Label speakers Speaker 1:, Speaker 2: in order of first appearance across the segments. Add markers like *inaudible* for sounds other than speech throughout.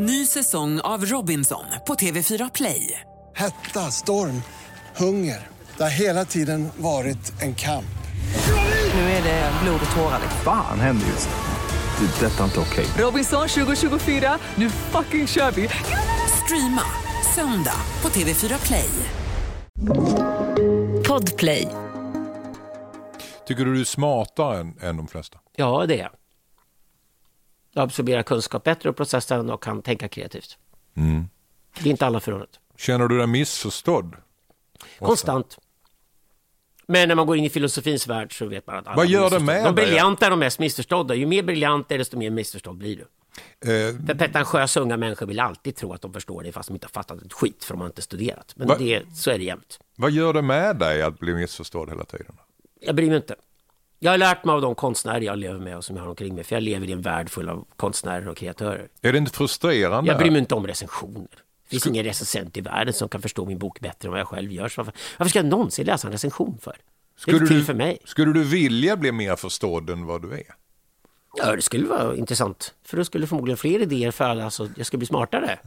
Speaker 1: Ny säsong av Robinson på TV4 Play.
Speaker 2: Hetta, storm, hunger. Det har hela tiden varit en kamp.
Speaker 1: Nu är det blod och tårar.
Speaker 3: Fan händer just nu. Det. är Detta är inte okej.
Speaker 1: Robinson 2024, nu fucking kör vi! Streama söndag på TV4 Play. Podplay.
Speaker 4: Tycker du du är smartare än, än de flesta?
Speaker 5: Ja, det är jag. Jag absorberar kunskap bättre och processar den och kan tänka kreativt. Det är inte alla förunnat.
Speaker 4: Känner du dig missförstådd?
Speaker 5: Konstant. Men när man går in i filosofins värld så vet man att alla
Speaker 4: Vad gör det med
Speaker 5: De briljanta är de mest missförstådda. Ju mer briljant är desto mer missförstådd blir du.
Speaker 4: Eh,
Speaker 5: För pretentiösa unga människor vill alltid tro att de förstår det fast de inte har fattat ett skit för de har inte studerat. Men
Speaker 4: Va?
Speaker 5: det, så är det jämt.
Speaker 4: vad gör det med dig att bli missförstådd hela tiden?
Speaker 5: Jag bryr mig inte. Jag har lärt mig av de konstnärer jag lever med och som jag har omkring mig. För jag lever i en värld full av konstnärer och kreatörer.
Speaker 4: Är det inte frustrerande?
Speaker 5: Jag bryr mig inte om recensioner. Det finns ingen recensent i världen som kan förstå min bok bättre än vad jag själv gör. Så varför, varför ska jag någonsin läsa en recension för? Det är
Speaker 4: Skulle
Speaker 5: inte till
Speaker 4: du,
Speaker 5: för mig.
Speaker 4: skulle du vilja bli mer förstådd än vad du är?
Speaker 5: Ja, det skulle vara intressant. För då skulle förmodligen fler idéer alla, så jag skulle bli smartare.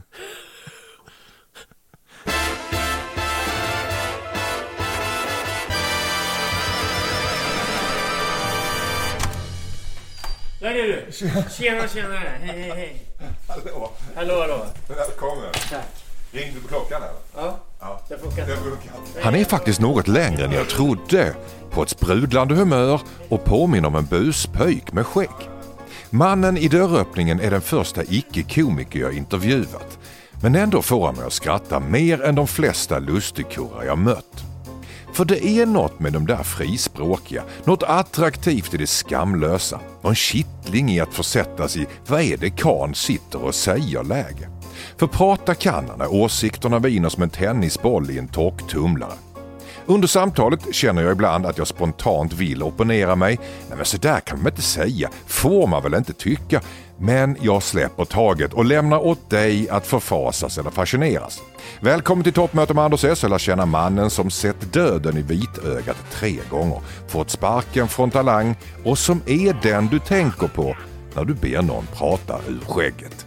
Speaker 5: Där är du! *laughs* Tjena, tjena! Hej, hej, hej!
Speaker 4: Hallå,
Speaker 5: Hallå, hallå!
Speaker 4: välkommen.
Speaker 5: Tack.
Speaker 4: Ringde du på klockan eller?
Speaker 5: Ja, det funkar.
Speaker 4: Han är faktiskt något längre än jag trodde. På ett sprudlande humör och påminner om en buspöjk med skägg. Mannen i dörröppningen är den första icke-komiker jag intervjuat. Men ändå får han mig att skratta mer än de flesta lustigkurrar jag mött. För det är något med de där frispråkiga, något attraktivt i det skamlösa Någon kittling i att försättas i vad är det kan sitter och säger läge. För prata kan han när åsikterna viner som en tennisboll i en torktumlare. Under samtalet känner jag ibland att jag spontant vill opponera mig. Nej men så där kan man inte säga, får man väl inte tycka. Men jag släpper taget och lämnar åt dig att förfasas eller fascineras. Välkommen till toppmöte med Anders S. och lär känna mannen som sett döden i vitögat tre gånger, fått sparken från Talang och som är den du tänker på när du ber någon prata ur skägget.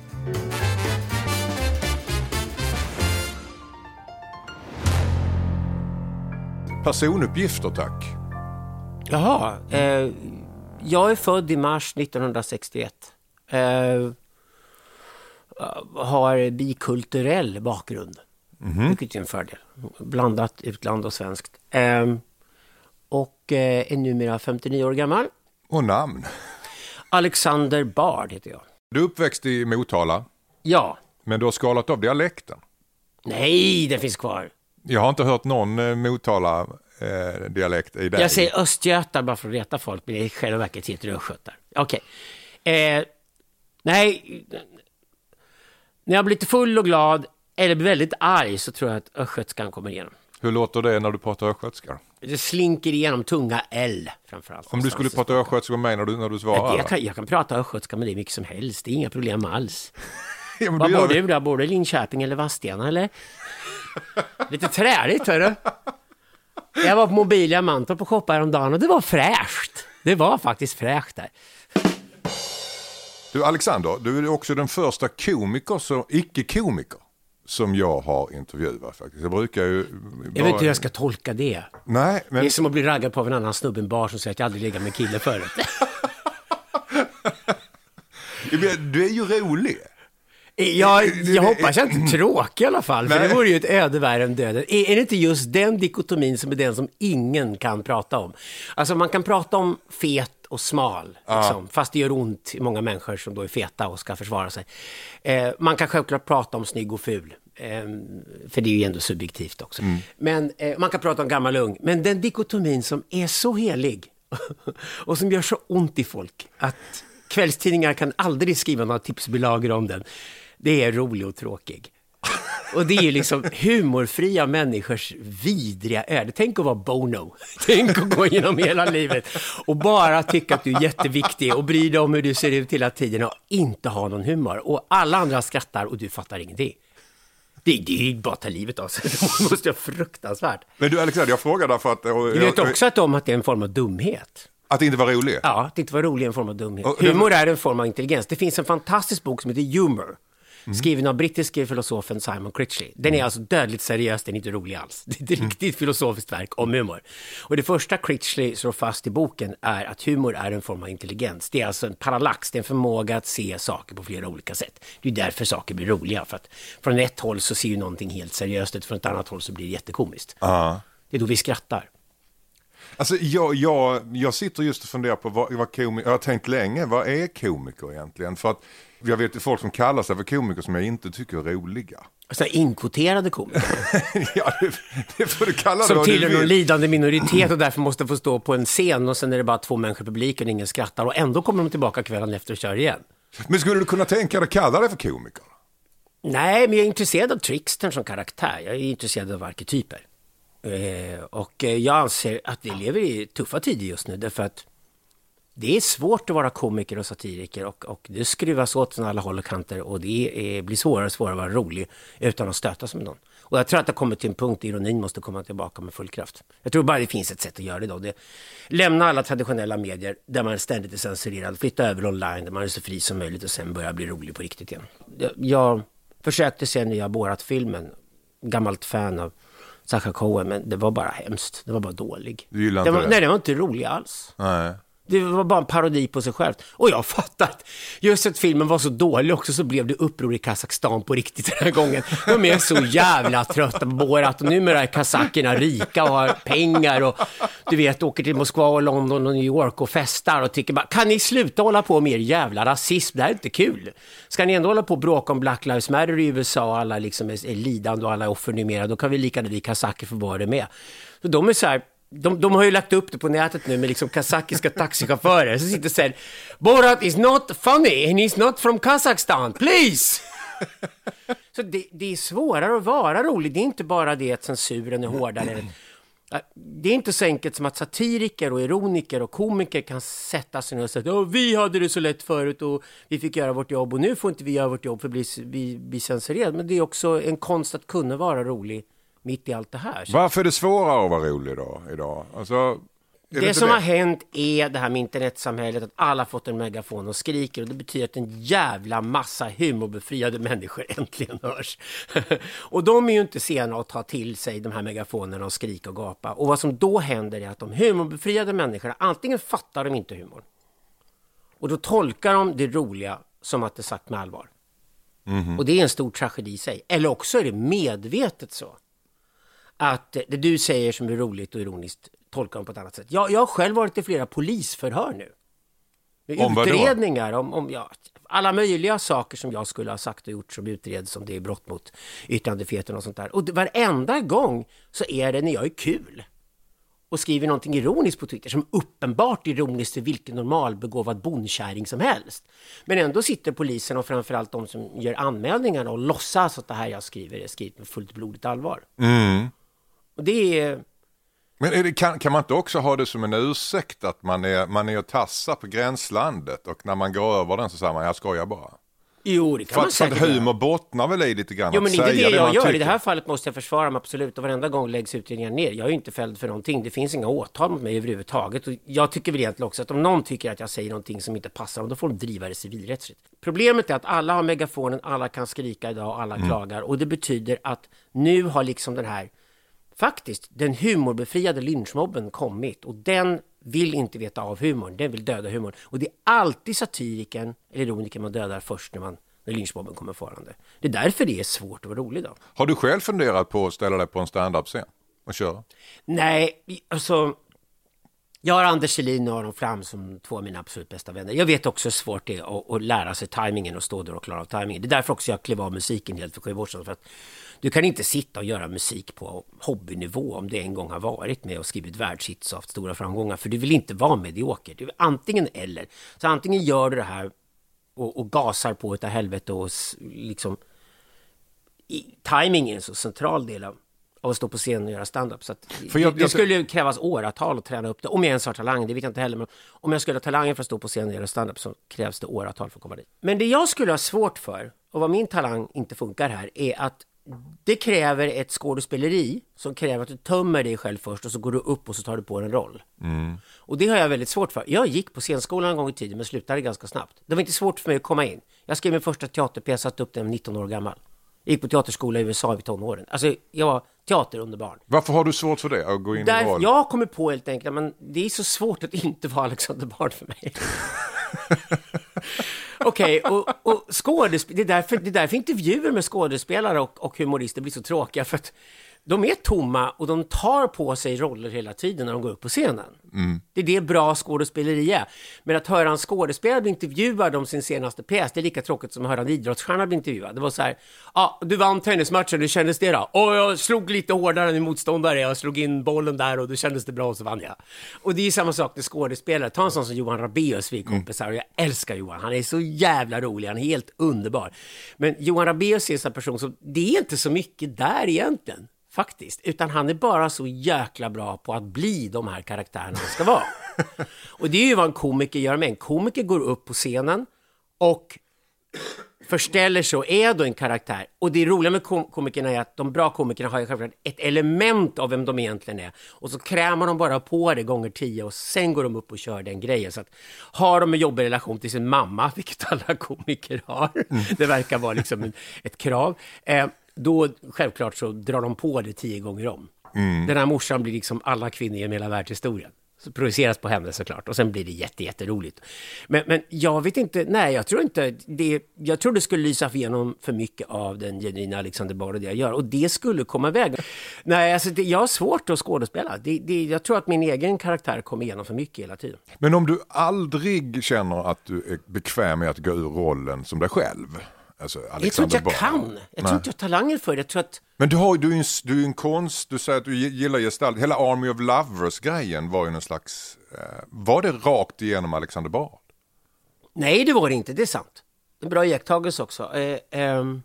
Speaker 4: Personuppgifter tack.
Speaker 5: Jaha, eh, jag är född i mars 1961. Eh, har bikulturell bakgrund, vilket är en fördel. Blandat utland och svenskt. Eh, och eh, är numera 59 år gammal.
Speaker 4: Och namn.
Speaker 5: Alexander Bard heter jag.
Speaker 4: Du är uppväxt i Motala,
Speaker 5: Ja,
Speaker 4: men du har skalat av dialekten.
Speaker 5: nej, den finns kvar.
Speaker 4: Jag har inte hört någon eh, Motala-dialekt i dig.
Speaker 5: Jag säger östgötar bara för att reta folk, men i själva verket heter det östgötar. Okej. Eh, nej, när jag blir lite full och glad eller blir väldigt arg så tror jag att östgötskan kommer igenom.
Speaker 4: Hur låter det när du pratar östgötska?
Speaker 5: Det slinker igenom tunga L framförallt.
Speaker 4: Om du skulle prata östgötska mig när du, när du svarar?
Speaker 5: jag, kan, jag kan prata östgötska med dig mycket som helst, det är inga problem alls. *laughs*
Speaker 4: Ja,
Speaker 5: Var bor du då? Bor du i Linköping eller Vadstena eller? Lite träligt hörru. Jag var på Mobilia Mantorp och shoppade häromdagen och det var fräscht. Det var faktiskt fräscht där.
Speaker 4: Du Alexander, du är också den första komiker, som, icke-komiker, som jag har intervjuat faktiskt. Jag brukar ju...
Speaker 5: Jag vet inte hur jag ska tolka det.
Speaker 4: Nej,
Speaker 5: Det
Speaker 4: men
Speaker 5: är som att bli raggad på av en annan snubbe i en bar som säger att jag aldrig legat med kille förut. *laughs*
Speaker 4: du är ju rolig.
Speaker 5: Jag, jag hoppas jag inte är *clears throat* tråkig i alla fall, för
Speaker 4: Nej.
Speaker 5: det vore ju ett öde värre än döden. Är, är det inte just den dikotomin som är den som ingen kan prata om? Alltså man kan prata om fet och smal, liksom, fast det gör ont i många människor som då är feta och ska försvara sig. Eh, man kan självklart prata om snygg och ful, eh, för det är ju ändå subjektivt också. Men eh, man kan prata om gammal och ung, men den dikotomin som är så helig *laughs* och som gör så ont i folk att kvällstidningar kan aldrig skriva några tipsbilagor om den. Det är rolig och tråkig. Och det är ju liksom humorfria människors vidriga öde. Tänk att vara Bono. *laughs* Tänk att gå igenom hela livet och bara tycka att du är jätteviktig och bry dig om hur du ser ut hela tiden och inte ha någon humor. Och alla andra skrattar och du fattar ingenting. Det, det är ju bara att ta livet av sig. *laughs* Det måste vara fruktansvärt.
Speaker 4: Men du Alexander, jag frågar därför att...
Speaker 5: Du vet också att, om att det är en form av dumhet.
Speaker 4: Att det inte var roligt?
Speaker 5: Ja, att inte vara rolig är en form av dumhet.
Speaker 4: Och
Speaker 5: Humor är en form av intelligens. Det finns en fantastisk bok som heter Humor. Skriven av brittiske filosofen Simon Critchley. Den är alltså dödligt seriös, den är inte rolig alls. Det är ett riktigt filosofiskt verk om humor. Och det första Critchley slår fast i boken är att humor är en form av intelligens. Det är alltså en parallax, det är en förmåga att se saker på flera olika sätt. Det är därför saker blir roliga, för att från ett håll så ser ju någonting helt seriöst ut, från ett annat håll så blir det jättekomiskt.
Speaker 4: Ja.
Speaker 5: Det är då vi skrattar.
Speaker 4: Alltså, jag, jag, jag sitter just och funderar på vad, vad komiker, jag har tänkt länge, vad är komiker egentligen? För att jag vet folk som kallar sig för komiker som jag inte tycker är roliga.
Speaker 5: Sådana inkvoterade komiker. *laughs*
Speaker 4: ja, det, det får du kalla det
Speaker 5: Som tillhör någon lidande minoritet och därför måste få stå på en scen och sen är det bara två människor i publiken, ingen skrattar och ändå kommer de tillbaka kvällen efter och kör igen.
Speaker 4: Men skulle du kunna tänka dig att kalla dig för komiker?
Speaker 5: Nej, men jag är intresserad av trickstern som karaktär. Jag är intresserad av arketyper. Eh, och jag anser att vi lever i tuffa tider just nu därför att det är svårt att vara komiker och satiriker och, och det skruvas åt från alla håll och kanter och det är, blir svårare och svårare att vara rolig utan att stöta sig med någon. Och jag tror att det kommit till en punkt där ironin måste komma tillbaka med full kraft. Jag tror bara det finns ett sätt att göra det då. Det, lämna alla traditionella medier där man ständigt är censurerad, flytta över online där man är så fri som möjligt och sen börja bli rolig på riktigt igen. Jag, försökte se nya Borat-filmen, gammalt fan av Sacha Cohen, men det var bara hemskt. Det var bara dålig.
Speaker 4: Du gillar
Speaker 5: det
Speaker 4: inte
Speaker 5: var,
Speaker 4: det?
Speaker 5: Nej, det var inte rolig alls.
Speaker 4: Nej.
Speaker 5: Det var bara en parodi på sig själv. Och jag fattar att just att filmen var så dålig också så blev det uppror i Kazakstan på riktigt den här gången. De är så jävla trötta på Borat och numera är kazakerna rika och har pengar och du vet åker till Moskva och London och New York och festar och tycker bara kan ni sluta hålla på med er jävla rasism, det här är inte kul. Ska ni ändå hålla på och bråka om Black Lives Matter i USA och alla liksom är, är lidande och alla är offer numera, då kan vi lika gärna vi kazaker få vara det med. Så de är så här, de, de har ju lagt upp det på nätet nu med liksom kazakiska taxichaufförer som sitter och säger Borat is not funny and he's not from Kazakstan, please! Så det, det är svårare att vara rolig. Det är inte bara det att censuren är hårdare. Det är inte så enkelt som att satiriker och ironiker och komiker kan sätta sig ner och säga att vi hade det så lätt förut och vi fick göra vårt jobb och nu får inte vi göra vårt jobb för vi blir censurerade. Men det är också en konst att kunna vara rolig mitt i allt det här.
Speaker 4: Varför är det svårare att vara rolig då, idag? Alltså,
Speaker 5: det,
Speaker 4: inte
Speaker 5: som har hänt är det här med internetsamhället, att alla fått en megafon och skriker och det betyder att en jävla massa humorbefriade människor *laughs* äntligen hörs. *laughs* och de är ju inte sena att ta till sig de här megafonerna och skrika och gapa. Och vad som då händer är att de humorbefriade människorna, antingen fattar de inte humor och då tolkar de det roliga som att det är sagt med allvar. Och det är en stor tragedi i sig. Eller också är det medvetet så att det du säger som är roligt och ironiskt tolkar de på ett annat sätt. Jag, jag har själv varit i flera polisförhör nu.
Speaker 4: Om
Speaker 5: utredningar om, om ja, alla möjliga saker som jag skulle ha sagt och gjort som utreds om det är brott mot yttrandefriheten och sånt där. Och det, varenda gång så är det när jag är kul och skriver någonting ironiskt på Twitter som uppenbart ironiskt för vilken normalbegåvad bondkärring som helst. Men ändå sitter polisen och framförallt de som gör anmälningarna och låtsas att det här jag skriver är skrivet med fullt blodigt allvar.
Speaker 4: Mm.
Speaker 5: Och det är...
Speaker 4: Men det, kan, kan man inte också ha det som en ursäkt att man är, man är och tassar på gränslandet och när man går över den så säger man jag skojar bara?
Speaker 5: Jo, det kan
Speaker 4: För
Speaker 5: man
Speaker 4: att, för att
Speaker 5: säkert göra.
Speaker 4: humor bottnar väl i lite grann
Speaker 5: Jo,
Speaker 4: att
Speaker 5: men det är
Speaker 4: säga
Speaker 5: det jag gör. I
Speaker 4: tycker.
Speaker 5: det här fallet måste jag försvara mig absolut. Och varenda gång läggs utredningar ner. Jag är ju inte fälld för någonting. Det finns inga åtal mot mig överhuvudtaget. Och jag tycker väl egentligen också att om någon tycker att jag säger någonting som inte passar dem, då får de driva det civilrättsligt. Problemet är att alla har megafonen, alla kan skrika idag, alla
Speaker 4: Mm.
Speaker 5: klagar. Och det betyder att nu har liksom den här, faktiskt, den humorbefriade lynchmobben kommit. Och den vill inte veta av humorn, den vill döda humorn. Och det är alltid satiriken eller ironikern man dödar först när man när lynchmobben kommer farande. Det är därför det är svårt att vara rolig då.
Speaker 4: Har du själv funderat på att ställa dig på en standup-scen och köra?
Speaker 5: Nej, alltså... Jag har Anders Selin och Aron Flam som två av mina absolut bästa vänner. Jag vet också hur svårt det är att, att lära sig tajmingen och stå där och klara av tajmingen. Det är därför också jag klev av musiken helt för sju år sedan. För att du kan inte sitta och göra musik på hobbynivå om det en gång har varit med och skrivit världshits och haft stora framgångar. För du vill inte vara medioker. Du är antingen eller. Så antingen gör du det här och, och gasar på utav helvete och liksom... I, timing är en så central del av, av att stå på scen och göra stand-up. Så att
Speaker 4: För jag-
Speaker 5: det,
Speaker 4: jag-
Speaker 5: skulle ju krävas åratal att träna upp det. Om jag ens har talang, det vet jag inte heller. Men om jag skulle ha talangen för att stå på scen och göra stand-up så krävs det åratal för att komma dit. Men det jag skulle ha svårt för, och vad min talang inte funkar här, är att det kräver ett skådespeleri som kräver att du tömmer dig själv först och så går du upp och så tar du på en roll. Och det har jag väldigt svårt för. Jag gick på scenskolan en gång i tiden men slutade ganska snabbt. Det var inte svårt för mig att komma in. Jag skrev min första teaterpjäs, satte upp den 19 år gammal. Jag gick på teaterskola i USA i tonåren. Alltså, jag var teaterunderbarn.
Speaker 4: Varför har du svårt för det, att gå in i
Speaker 5: Där,
Speaker 4: roll?
Speaker 5: jag kommit på helt enkelt, men det är så svårt att inte vara Alexander Bard för mig. *laughs* *laughs* Okej, och, och skådespel, det, är därför, det är därför intervjuer med skådespelare och, och humorister blir så tråkiga, för att de är tomma och de tar på sig roller hela tiden när de går upp på scenen. Det är det bra skådespeleri är. Men att höra en skådespelare bli intervjuad om sin senaste pjäs, det är lika tråkigt som att höra en idrottsstjärna bli intervjuad. Det var så här, ja, ah, du vann tennismatchen, hur kändes det då? Och jag slog lite hårdare än min motståndare, jag slog in bollen där och då kändes det bra och så vann jag. Och det är samma sak med skådespelare. Ta en sån som Johan Rabaeus, vi är kompisar, och jag älskar Johan. Han är så jävla rolig, han är helt underbar. Men Johan Rabaeus är en sån person som, det är inte så mycket där egentligen faktiskt. Utan han är bara så jäkla bra på att bli de här karaktärerna han ska vara. *laughs* och det är ju vad en komiker gör med. En komiker går upp på scenen och förställer sig och är då en karaktär. Och det roliga med kom komikerna är att de bra komikerna har ju självklart ett element av vem de egentligen är. Och så krämar de bara på det gånger tio och sen går de upp och kör den grejen. Så att har de en jobbig relation till sin mamma, *laughs* vilket alla komiker har, det verkar vara liksom ett krav, eh, då självklart så drar de på det tio gånger om. Den här morsan blir liksom alla kvinnor genom hela världshistorien. Så projiceras på henne såklart och sen blir det jätte, jätteroligt. Men, men jag vet inte, nej jag tror inte det, jag tror det skulle lysa igenom för mycket av den genuina Alexander Bard och det jag gör och det skulle komma iväg. Nej, alltså det, jag har svårt att skådespela. Det, det, jag tror att min egen karaktär kommer igenom för mycket hela tiden.
Speaker 4: Men om du aldrig känner att du är bekväm med att gå ur rollen som dig själv? Alltså
Speaker 5: Jag tror
Speaker 4: Alexander
Speaker 5: inte jag
Speaker 4: Bard.
Speaker 5: kan. Jag tror inte jag har talangen för det. Jag tror att
Speaker 4: Men du, har, du, är en, du är en konst, du säger att du gillar gestalt. Hela Army of Lovers-grejen var ju någon slags... Eh, var det rakt igenom Alexander Bard?
Speaker 5: Nej, det var det inte. Det är sant. En bra iakttagelse också. Eh, ehm,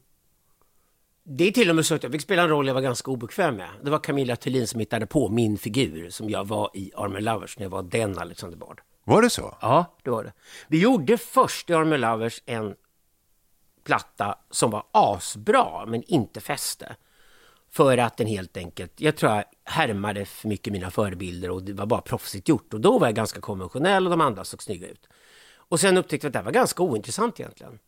Speaker 5: det är till och med så att jag fick spela en roll jag var ganska obekväm med. Det var Camilla Thulin som hittade på min figur som jag var i Army Lovers när jag var den Alexander Bard.
Speaker 4: Var det så?
Speaker 5: Ja, det var det. Vi gjorde först i Army Lovers en platta som var asbra men inte fäste. För att den helt enkelt, jag tror jag härmade för mycket mina förebilder och det var bara proffsigt gjort. Och då var jag ganska konventionell och de andra såg snygga ut. Och sen upptäckte jag att det här var ganska ointressant egentligen.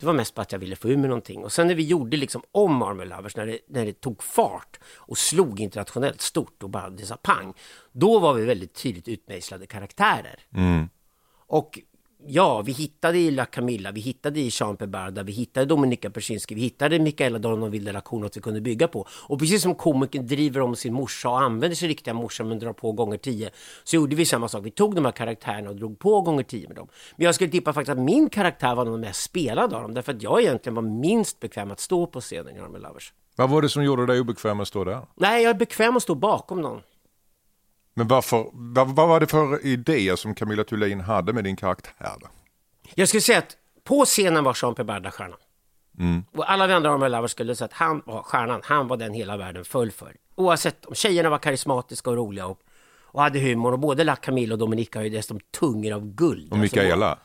Speaker 5: Det var mest bara att jag ville få ur mig någonting. Och sen när vi gjorde liksom om Army Lovers, när det, när det tog fart och slog internationellt stort och bara det sa pang. Då var vi väldigt tydligt utmejslade karaktärer. Och ja, vi hittade i La Camilla, vi hittade i Jean Barda, vi hittade Dominika Persinski, vi hittade Mikaela Donovan de la Cour, något vi kunde bygga på. Och precis som komikern driver om sin morsa och använder sin riktiga morsa men drar på gånger tio, så gjorde vi samma sak. Vi tog de här karaktärerna och drog på gånger tio med dem. Men jag skulle tippa faktiskt att min karaktär var den mest spelade av dem, därför att jag egentligen var minst bekväm att stå på scenen i Army Lovers.
Speaker 4: Vad var det som gjorde dig obekväm att stå där?
Speaker 5: Nej, jag är bekväm att stå bakom någon.
Speaker 4: Men varför, vad, vad var det för idéer som Camilla Thulin hade med din karaktär? Då?
Speaker 5: Jag skulle säga att på scenen var Jean Barda stjärnan. Och alla vi andra Army Lovers skulle säga att han var stjärnan. Han var den hela världen föll för. Oavsett om tjejerna var karismatiska och roliga och, och hade humor. Och både La Camilla och Dominika har ju dessutom tungor av guld.
Speaker 4: Och Mikaela?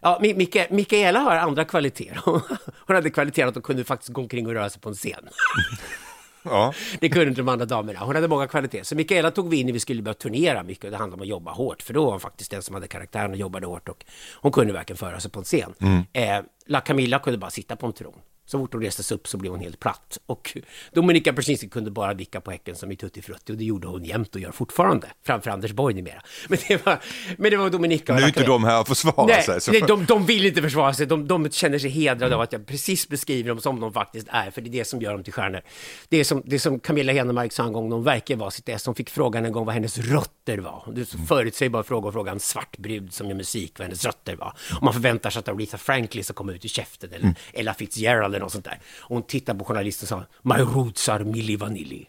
Speaker 5: Ja, Mi- Mika- Mikaela har andra kvaliteter. *laughs* Hon hade kvaliteter att hon kunde faktiskt gå omkring och röra sig på en scen. *laughs*
Speaker 4: Ja. *laughs*
Speaker 5: Det kunde inte de andra damerna. Hon hade många kvaliteter. Så Mikaela tog vi in när vi skulle börja turnera mycket. Och det handlade om att jobba hårt. För då var hon faktiskt den som hade karaktären och jobbade hårt. Och hon kunde verkligen föra sig på en scen. Eh, La Camilla kunde bara sitta på en tron. Så fort hon reste sig upp så blev hon helt platt. Och Dominika Persinski kunde bara vicka på häcken som i Tutti Frutti. Och det gjorde hon jämt och gör fortfarande. Framför Anders Borg numera. *laughs* Men det var, men det var Dominika och
Speaker 4: Nu är inte de här att försvara
Speaker 5: Nej,
Speaker 4: sig. Så
Speaker 5: nej de, de vill inte försvara sig. De, de känner sig hedrade av att jag precis beskriver dem som de faktiskt är. För det är det som gör dem till stjärnor. Det är som, det är som Camilla Henemark sa en gång hon verkligen var sitt ess. Hon fick frågan en gång vad hennes rötter var. Det är så förutsägbar fråga och fråga en svart brud som gör musik vad hennes rötter var. Och man förväntar sig att Aretha Franklin ska komma ut ur käften eller Ella Fitzgerald eller något sånt där. Och hon tittade på journalisten och sa My roots are Milli Vanilli.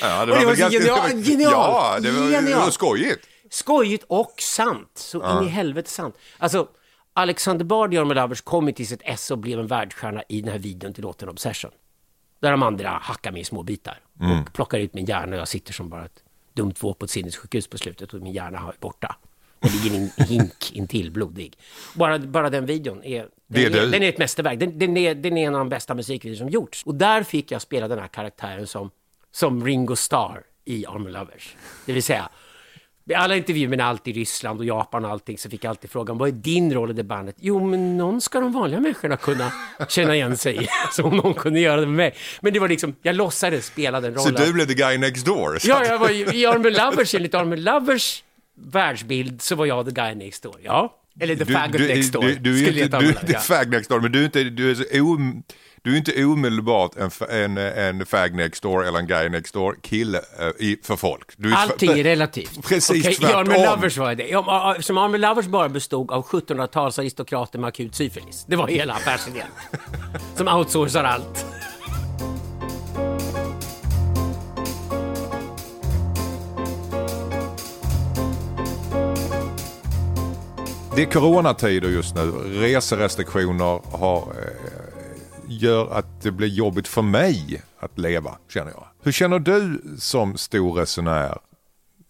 Speaker 4: Ja,
Speaker 5: Och det var så genial- genial.
Speaker 4: Ja, det var, det var skojigt.
Speaker 5: Skojigt och sant. Så in i helvete sant. Alltså, Alexander Bard i Army Lovers kom till sitt S och blev en världsstjärna i den här videon till låten Obsession. Där de andra hackar mig i små bitar och plockar ut min hjärna och jag sitter som bara ett dumt våp på ett sinnessjukhus på slutet och min hjärna är borta. Det ligger en hink intill, blodig. Bara, bara den videon är,
Speaker 4: Det är
Speaker 5: den, är, den är ett mästerverk. Den, den, är, den är en av de bästa musikvideor som gjorts. Och där fick jag spela den här karaktären som, som Ringo Starr i Army Lovers. Det vill säga, Vid alla intervjuer med allt i Ryssland och Japan och allting så fick jag alltid frågan, vad är din roll i det bandet? Jo, men någon ska de vanliga människorna kunna känna igen sig i. *laughs* Så om någon kunde göra det med mig. Men det var liksom, jag låtsades spela den
Speaker 4: Så
Speaker 5: rollen.
Speaker 4: du blev the guy next door? Så
Speaker 5: Ja, jag var i Army Lovers, enligt Army Lovers världsbild så var jag the guy next door. Ja, eller the faggot next door.
Speaker 4: Du, du, är
Speaker 5: skulle
Speaker 4: inte,
Speaker 5: heta
Speaker 4: du är fag next door, men du är inte, du är så o, du är inte omedelbart en, en, en fag next door eller en guy next door kille eh, i, för folk. Du är
Speaker 5: Allting är relativt.
Speaker 4: Precis
Speaker 5: I
Speaker 4: tvärtom.
Speaker 5: Army Lovers var det. Ja, Som Army Lovers bara bestod av 1700-tals aristokrater med akut syfilis. Det var hela affärsidén. *laughs* Som outsourcar allt.
Speaker 4: Det är coronatider just nu. Reserestriktioner har, eh, gör att det blir jobbigt för mig att leva, känner jag. Hur känner du som stor resenär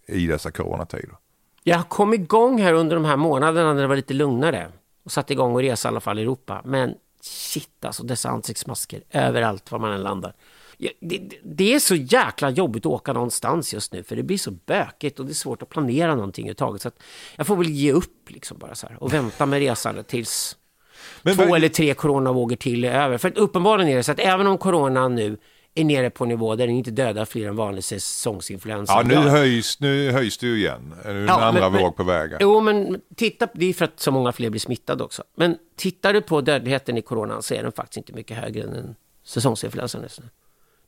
Speaker 4: i dessa coronatider?
Speaker 5: Jag kom igång här under de här månaderna när det var lite lugnare. Och satte igång och resa i alla fall i Europa. Men shit alltså, dessa ansiktsmasker överallt var man än landar. Det, det- det är så jäkla jobbigt att åka någonstans just nu för det blir så bökigt och det är svårt att planera någonting överhuvudtaget. Så jag får väl ge upp liksom bara så här och vänta med resandet tills
Speaker 4: Men
Speaker 5: två
Speaker 4: vad-
Speaker 5: eller tre coronavågor till är över. För att uppenbarligen är det så att även om coronan nu är nere på nivå där den inte dödar fler än vanlig säsongsinfluensa.
Speaker 4: Ja, nu höjs, nu höjs det ju igen. Nu är en
Speaker 5: Ja,
Speaker 4: andra
Speaker 5: men-
Speaker 4: våg på väg. här.
Speaker 5: Jo, men titta, det är för att så många fler blir smittade också. Men tittar du på dödligheten i coronan så är den faktiskt inte mycket högre än en säsongsinfluensa nästan.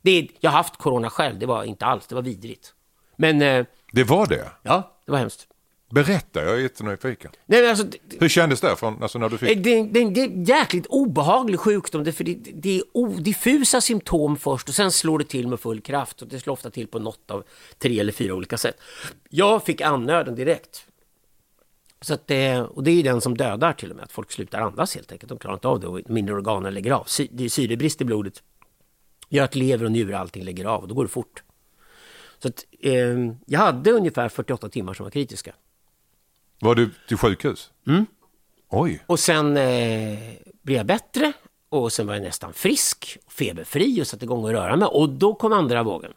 Speaker 5: Det jag har haft corona själv, det var inte alls, det var vidrigt. Men, eh,
Speaker 4: Det var det.
Speaker 5: ja, det var hemskt.
Speaker 4: Berätta, jag är jättenyfiken.
Speaker 5: Nej, men alltså,
Speaker 4: Hur kändes det från, alltså när du fick?
Speaker 5: det, det, det är en jäkligt obehaglig sjukdom, det, för det, det är o, diffusa symptom först och sen slår det till med full kraft och det slår ofta till på något av tre eller fyra olika sätt. Jag fick andnöden direkt. Så att det, och det är den som dödar till och med, att folk slutar andas helt enkelt. De klarar inte av det och mindre organen lägger av. Sy, det är syrebrist i blodet. Gör att lever och njure allting lägger av och då går det fort. Så att, eh, jag hade ungefär 48 timmar som var kritiska.
Speaker 4: Var du till sjukhus? Mm. Oj.
Speaker 5: Och sen eh, blev jag bättre och sen var jag nästan frisk, feberfri och satte igång att röra mig. Och då kom andra vågen.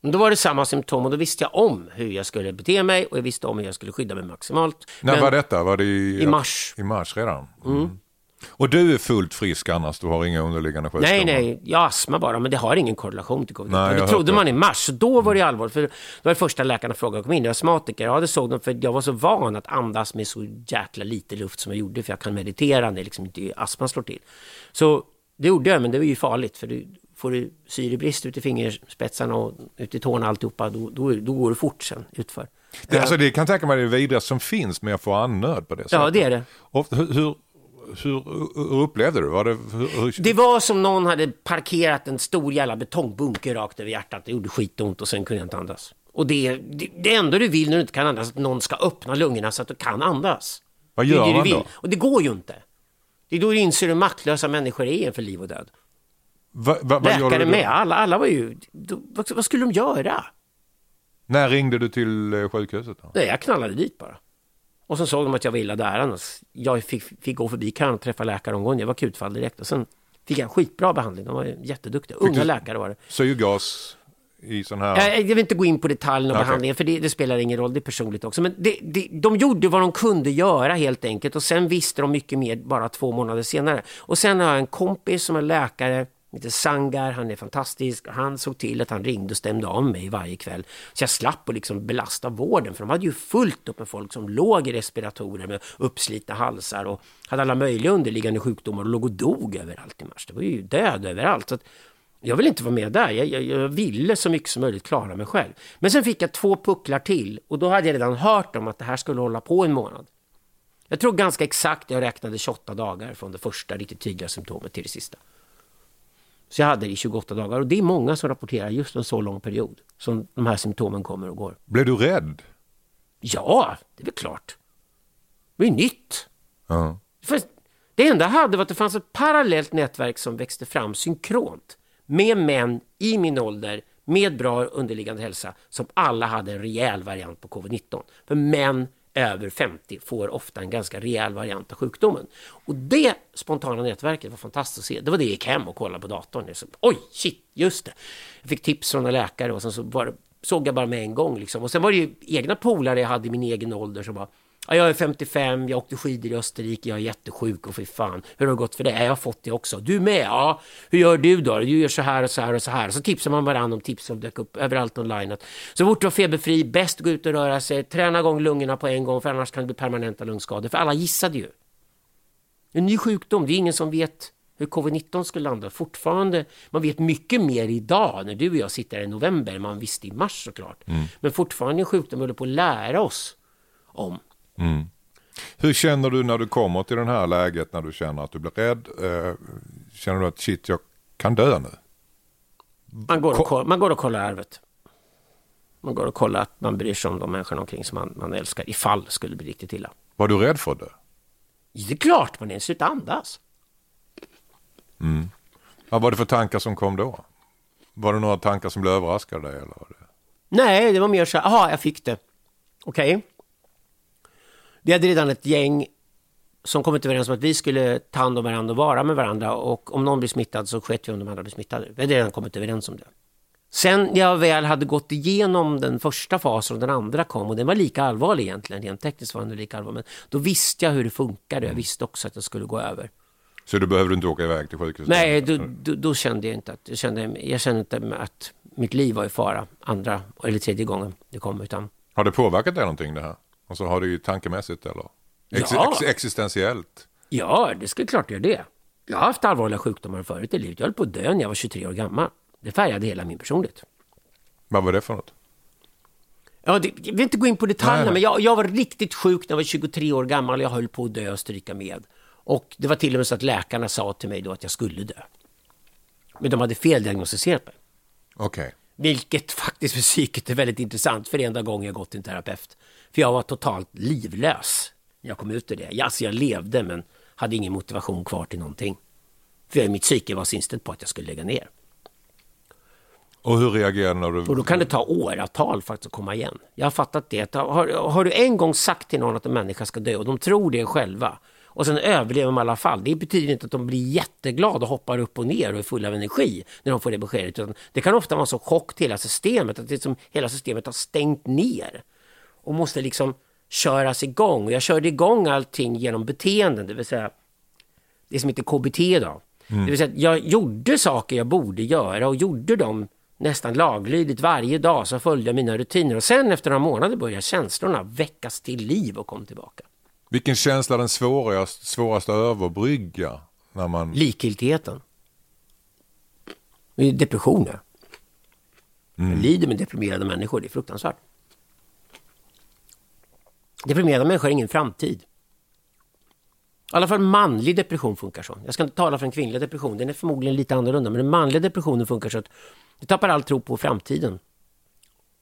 Speaker 5: Men Då var det samma symptom och då visste jag om hur jag skulle bete mig och jag visste om hur jag skulle skydda mig maximalt.
Speaker 4: När
Speaker 5: Men-
Speaker 4: var detta? Var det i,
Speaker 5: I mars.
Speaker 4: I mars redan? Mm. Och du är fullt frisk annars? Du har inga underliggande sjukdomar?
Speaker 5: Nej, nej, jag har astma bara, men det har ingen korrelation till covid
Speaker 4: Nej, jag
Speaker 5: Det trodde
Speaker 4: hört det.
Speaker 5: man i mars, så då var det allvarligt. För det var det första läkarna frågade, kom in, jag är astmatiker. Ja, det såg de, för jag var så van att andas med så jäkla lite luft som jag gjorde, för jag kan meditera när liksom inte astman slår till. Så det gjorde jag, men det var ju farligt, för du, får du syrebrist ut i fingerspetsarna och ut i tårna alltihopa, då, då, då går det fort sen utför.
Speaker 4: Det, alltså, det kan tänka mig det vidrigaste som finns med att få andnöd på det sättet.
Speaker 5: Ja, det är det.
Speaker 4: Och hur, hur, hur, hur upplevde du? Var det, hur,
Speaker 5: Det var som någon hade parkerat en stor jävla betongbunker rakt över hjärtat. Det gjorde skitont och sen kunde jag inte andas. Och det, det, det enda du vill när du inte kan andas är att någon ska öppna lungorna så att du kan andas.
Speaker 4: Vad
Speaker 5: Det är
Speaker 4: gör
Speaker 5: det du
Speaker 4: man då?
Speaker 5: Och det går ju inte. Det är då du inser hur maktlösa människor är inför liv och död.
Speaker 4: Va, va, vad gjorde
Speaker 5: Läkare med, alla, alla var ju... Då, vad, vad skulle de göra?
Speaker 4: När ringde du till eh, sjukhuset? Då?
Speaker 5: Nej, jag knallade dit bara. Och så såg de att jag var illa däran. Jag fick, fick gå förbi kön och träffa läkare omgående. Jag var akutfall direkt. Och sen fick jag skitbra behandling. De var jätteduktiga. Unga läkare var det.
Speaker 4: Syrgas i sån här...
Speaker 5: Jag, vill inte gå in på detaljerna och
Speaker 4: Okej.
Speaker 5: behandlingen, för det, det spelar ingen roll, det är personligt också. Men det, det, de gjorde vad de kunde göra helt enkelt och sen visste de mycket mer bara två månader senare. Och sen har jag en kompis som är läkare, heter Sangar, han är fantastisk. Han såg till att han ringde och stämde av mig varje kväll. Så jag slapp att liksom belasta vården, för de hade ju fullt upp med folk som låg i respiratorer med uppslitna halsar och hade alla möjliga underliggande sjukdomar och låg och dog överallt i mars. Det var ju död överallt. Så att jag ville inte vara med där. Jag, jag, jag ville så mycket som möjligt klara mig själv. Men sen fick jag två pucklar till och då hade jag redan hört om att det här skulle hålla på en månad. Jag tror ganska exakt jag räknade 28 dagar från det första riktigt tydliga symptomet till det sista. Så jag hade det i 28 dagar och det är många som rapporterar just en så lång period som de här symptomen kommer och går.
Speaker 4: Blev du rädd?
Speaker 5: Ja, det är väl klart. Det är nytt.
Speaker 4: Ja.
Speaker 5: För det enda jag hade var att det fanns ett parallellt nätverk som växte fram synkront med män i min ålder med bra underliggande hälsa som alla hade en rejäl variant på covid-19. För män över 50 får ofta en ganska rejäl variant av sjukdomen. Och det spontana nätverket var fantastiskt att se. Det var det jag gick hem och kollade på datorn. Jag Oj, shit, just det. Jag fick tips från en läkare och sen så var det såg jag bara med en gång. Liksom. Och sen var det ju egna polare jag hade i min egen ålder som bara Ja, jag är 55, jag åkte skidor i Österrike, jag är jättesjuk och fy fan. Hur har det gått för dig? Jag har fått det också. Du med? Ja. Hur gör du då? Du gör så här och så här och så här. Så tipsar man varandra om tips som dök upp överallt online. Så fort du var feberfri, bäst gå ut och röra sig, träna igång lungorna på en gång för annars kan det bli permanenta lungskador. För alla gissade ju. En ny sjukdom, det är ingen som vet hur covid-19 skulle landa. Fortfarande, man vet mycket mer idag när du och jag sitter här i november än man visste i mars såklart. Mm. Men fortfarande en sjukdom vi håller på att lära oss om.
Speaker 4: Mm. Hur känner du när du kommer till det här läget när du känner att du blir rädd? Eh, känner du att shit, jag kan dö nu?
Speaker 5: Man går och, kollar, man går och kollar arvet. Man går och kollar att man bryr sig om de människorna omkring som man, man älskar ifall det skulle bli riktigt illa.
Speaker 4: Var du rädd för det?
Speaker 5: Det är klart man är, sluta andas.
Speaker 4: Mm. Vad var det för tankar som kom då? Var det några tankar som blev överraskade dig? Eller?
Speaker 5: Nej, det var mer så här, jaha, jag fick det. Okej. Okay. Vi hade redan ett gäng som kommit överens om att vi skulle ta hand om varandra och vara med varandra och om någon blir smittad så sket vi om de andra blir smittade. Vi hade redan kommit överens om det. Sen när jag väl hade gått igenom den första fasen och den andra kom och den var lika allvarlig egentligen, rent tekniskt var den lika allvarlig, men då visste jag hur det funkade. Jag visste också att det skulle gå över.
Speaker 4: Så du behövde inte åka iväg till sjukhuset?
Speaker 5: Nej, då, då, då, kände jag inte att, jag kände, jag kände inte att mitt liv var i fara andra eller tredje gången det kom. Utan...
Speaker 4: Har det påverkat dig någonting det här? Alltså har du tankemässigt eller? Ex ja. ex existentiellt?
Speaker 5: Ja, det skulle klart göra det. Jag har haft allvarliga sjukdomar förut i livet. Jag höll på att dö när jag var 23 år gammal. Det färgade hela min personlighet.
Speaker 4: Vad var det för något?
Speaker 5: Ja, det, jag vill inte gå in på detaljerna, nej, men jag, jag, var riktigt sjuk när jag var 23 år gammal. Jag höll på att dö och stryka med. Och det var till och med så att läkarna sa till mig då att jag skulle dö. Men de hade feldiagnostiserat mig.
Speaker 4: Okej. Okay.
Speaker 5: Vilket faktiskt för psyket är väldigt intressant, för enda gången jag gått till en terapeut. För jag var totalt livlös när jag kom ut ur det. Alltså jag levde men hade ingen motivation kvar till någonting. För mitt psyke var så inställt på att jag skulle lägga ner.
Speaker 4: Och hur reagerade du...
Speaker 5: Och då kan det ta åratal för att komma igen. Jag har fattat det. Har, har du en gång sagt till någon att en människa ska dö och de tror det själva och sen överlever de i alla fall. Det betyder inte att de blir jätteglada och hoppar upp och ner och är fulla av energi när de får det beskedet. Det kan ofta vara så chock till hela systemet att det som hela systemet har stängt ner och måste liksom köras igång. Och jag körde igång allting genom beteenden, det vill säga det som heter KBT då. Mm. Det vill säga jag gjorde saker jag borde göra och gjorde dem nästan laglydigt varje dag så följde jag mina rutiner och sen efter några månader började känslorna väckas till liv och kom tillbaka.
Speaker 4: Vilken känsla är den svårast, svårast att överbrygga? När man...
Speaker 5: Likgiltigheten. Depressioner. Mm. Jag lider med deprimerade människor, det är fruktansvärt. Deprimerade människor har ingen framtid. I alla fall manlig depression funkar så. Jag ska inte tala för en kvinnlig depression, den är förmodligen lite annorlunda. Men den manliga depressionen funkar så att du tappar all tro på framtiden.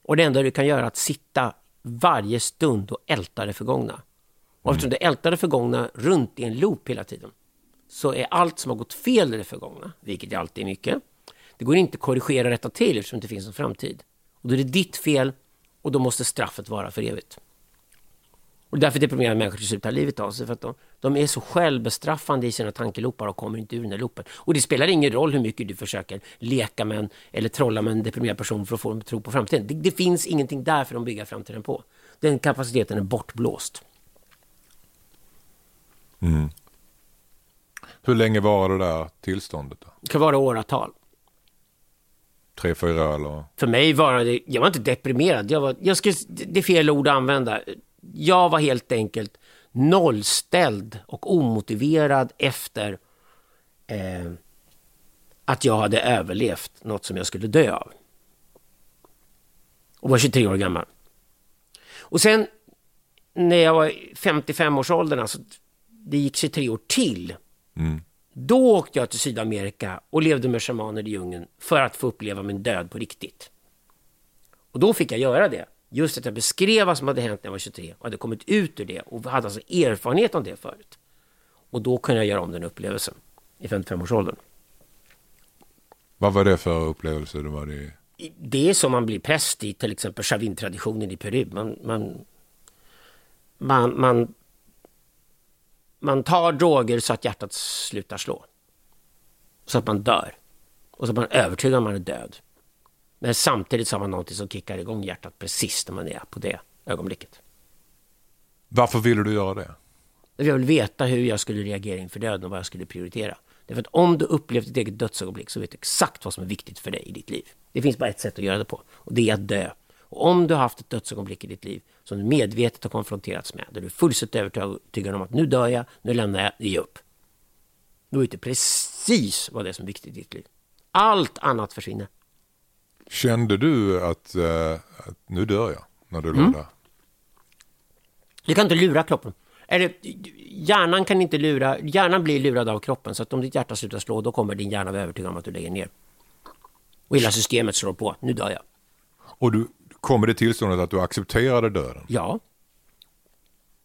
Speaker 5: Och det enda du kan göra är att sitta varje stund och älta det förgångna. Och eftersom du ältar det förgångna runt i en loop hela tiden så är allt som har gått fel i det förgångna, vilket är alltid mycket, det går inte att korrigera och rätta till eftersom det inte finns en framtid. Och då är det ditt fel och då måste straffet vara för evigt. Och därför deprimerar människor till slut tar livet av sig. För att de, de, är så självbestraffande i sina tankeloopar och kommer inte ur den här loopen. Och det spelar ingen roll hur mycket du försöker leka med en, eller trolla med en deprimerad person för att få dem att tro på framtiden. Det, det finns ingenting där för att bygga framtiden på. Den kapaciteten är bortblåst.
Speaker 4: Mm. Hur länge var det där tillståndet? Då?
Speaker 5: Det kan vara åratal.
Speaker 4: Tre, fyra eller?
Speaker 5: För mig var det, jag var inte deprimerad. Jag var, jag skulle, det är fel ord att använda jag var helt enkelt nollställd och omotiverad efter eh, att jag hade överlevt något som jag skulle dö av. Och var 23 år gammal. Och sen när jag var 55-årsåldern, alltså det gick 23 år till. Mm. Då åkte jag till Sydamerika och levde med shamaner i djungeln för att få uppleva min död på riktigt. Och då fick jag göra det. Just att jag beskrev vad som hade hänt när jag var 23 och hade kommit ut ur det och hade alltså erfarenhet om det förut. Och då kunde jag göra om den upplevelsen i 55-årsåldern.
Speaker 4: Vad var det för upplevelse? Det, var det...
Speaker 5: det är som man blir präst i till exempel Chavin-traditionen i Peru. Man, man, man, man, man tar droger så att hjärtat slutar slå. Så att man dör. Och så att man är övertygad om att man är död. Men samtidigt så har man någonting som kickar igång hjärtat precis när man är på det ögonblicket.
Speaker 4: Varför ville du göra det?
Speaker 5: Jag vill veta hur jag skulle reagera inför döden och vad jag skulle prioritera. Därför att om du upplevt ditt eget dödsögonblick så vet du exakt vad som är viktigt för dig i ditt liv. Det finns bara ett sätt att göra det på och det är att dö. Och om du har haft ett dödsögonblick i ditt liv som du medvetet har konfronterats med, där du är fullständigt övertygad om att nu dör jag, nu lämnar jag, det upp. Då vet du precis vad det är som är viktigt i ditt liv. Allt annat försvinner.
Speaker 4: Kände du att, eh, att nu dör jag när du låg
Speaker 5: Mm.
Speaker 4: där?
Speaker 5: Du kan inte lura kroppen. Eller, hjärnan kan inte lura, hjärnan blir lurad av kroppen så att om ditt hjärta slutar slå då kommer din hjärna vara övertygad om att du lägger ner. Och hela systemet slår på, nu dör jag.
Speaker 4: Och du kom i det tillståndet att du accepterade döden?
Speaker 5: Ja,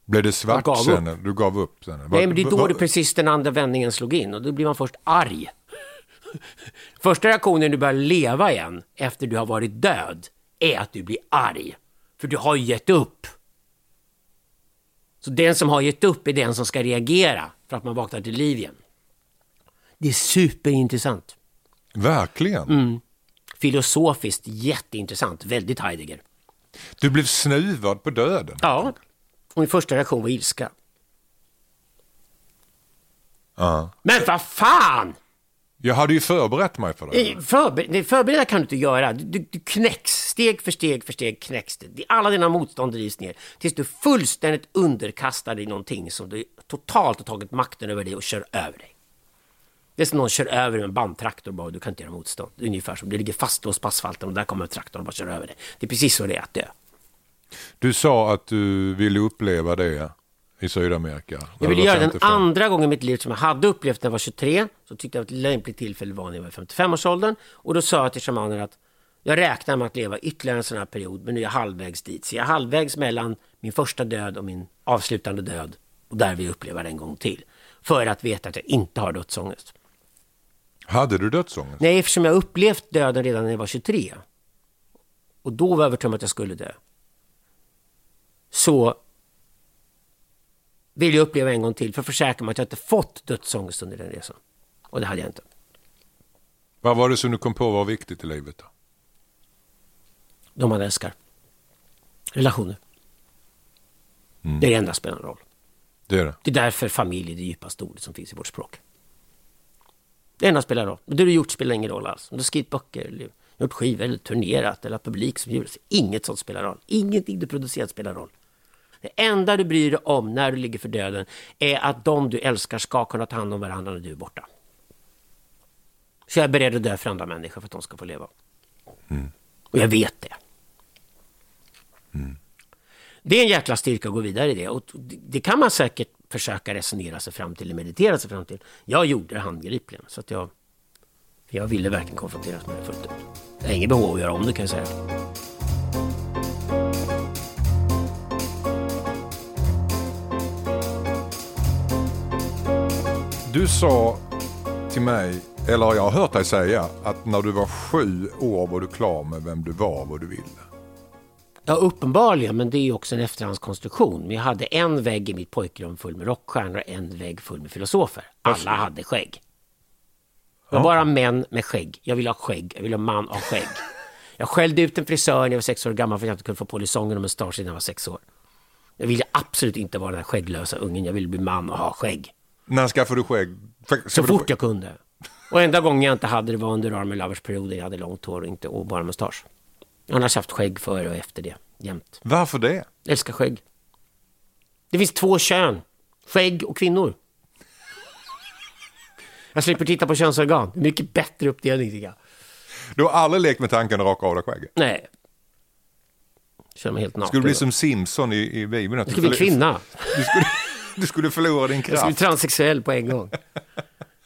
Speaker 4: Blev det svart sen? Du gav upp sen?
Speaker 5: Nej, men det är då det precis den andra vändningen slog in och då blir man först arg. *laughs* Första reaktionen när du börjar leva igen efter du har varit död är att du blir arg. För du har ju gett upp. Så den som har gett upp är den som ska reagera för att man vaknar till liv igen. Det är superintressant.
Speaker 4: Verkligen?
Speaker 5: Mm. Filosofiskt jätteintressant, väldigt Heidegger.
Speaker 4: Du blev snuvad på döden?
Speaker 5: Ja, och min första reaktion var ilska.
Speaker 4: Ja.
Speaker 5: Men vad fan!
Speaker 4: Jag hade ju förberett mig för det.
Speaker 5: Förber nej, förbereda kan du inte göra. Du, du, du knäcks, steg för steg för steg knäcks det. Alla dina motstånd drivs ner tills du fullständigt underkastar dig någonting som du totalt har tagit makten över dig och kör över dig. Det är som någon kör över med en bandtraktor bara och du kan inte göra motstånd. Det är ungefär som du ligger fastlåst på asfalten och där kommer traktorn och bara kör över dig. Det är precis så det är att dö.
Speaker 4: Du sa att du ville uppleva det i Sydamerika.
Speaker 5: Jag ville göra den
Speaker 4: 55.
Speaker 5: andra gången i mitt liv som jag hade upplevt när jag var 23. Så tyckte jag att ett lämpligt tillfälle var när jag var i 55-årsåldern. Och då sa jag till shamanen att jag räknar med att leva ytterligare en sån här period, men nu är jag halvvägs dit. Så jag är halvvägs mellan min första död och min avslutande död. Och där vill jag uppleva det en gång till. För att veta att jag inte har dödsångest.
Speaker 4: Hade du dödsångest?
Speaker 5: Nej, eftersom jag upplevt döden redan när jag var 23. Och då var jag övertygad om att jag skulle dö. Så vill jag uppleva en gång till för att försäkra mig att jag inte fått dödsångest under den resan. Och det hade jag inte.
Speaker 4: Vad var det som du kom på var viktigt i livet? Då?
Speaker 5: De man älskar. Relationer. Det är det enda som spelar roll.
Speaker 4: Det är det.
Speaker 5: Det är därför familj är det djupaste ordet som finns i vårt språk. Det enda spelar roll. Det du har gjort spelar ingen roll alls. Om du skrivit böcker, eller gjort skivor, eller turnerat, eller publik som jublar. Inget sånt spelar roll. Ingenting du producerat spelar roll. Det enda du bryr dig om när du ligger för döden är att de du älskar ska kunna ta hand om varandra när du är borta. Så jag är beredd att dö för andra människor för att de ska få leva. Och jag vet det. Det är en jäkla styrka att gå vidare i det. Och det- det kan man säkert försöka resonera sig fram till, eller meditera sig fram till. Jag gjorde det handgripligen. Så att jag, jag ville verkligen konfronteras med det fullt ut. Jag har inget behov av att göra om det kan jag säga.
Speaker 4: Du sa till mig, eller jag har hört dig säga, att när du var sju år var du klar med vem du var och vad du ville.
Speaker 5: Ja, uppenbarligen, men det är ju också en efterhandskonstruktion. Men jag hade en vägg i mitt pojkrum full med rockstjärnor och en vägg full med filosofer. Alla hade skägg. Det var bara män med skägg. Jag ville ha skägg. Jag ville ha man ha skägg. Jag skällde ut en frisör när jag var sex år gammal för att jag inte kunde få polisongen och mustasch innan jag var sex år. Jag ville absolut inte vara den här skägglösa ungen. Jag ville bli man och ha skägg.
Speaker 4: När skaffade du skägg? Skaffade
Speaker 5: Så
Speaker 4: du
Speaker 5: fort jag kunde. Och enda gången jag inte hade det var under Army Lovers-perioden. Jag hade långt hår och, inte, och bara mustasch. Jag har annars haft skägg före och efter det, jämt.
Speaker 4: Varför det?
Speaker 5: Jag älskar skägg. Det finns två kön. Skägg och kvinnor. Jag slipper titta på könsorgan. Mycket bättre uppdelning tycker jag.
Speaker 4: Du har aldrig lekt med tanken att raka av dig skägget?
Speaker 5: Nej. Känner mig helt naken.
Speaker 4: Skulle bli som Simpson i, i Bibeln?
Speaker 5: Jag
Speaker 4: du
Speaker 5: skulle bli kvinna.
Speaker 4: Du skulle, du skulle förlora din
Speaker 5: Jag skulle bli
Speaker 4: kraft.
Speaker 5: transsexuell på en gång.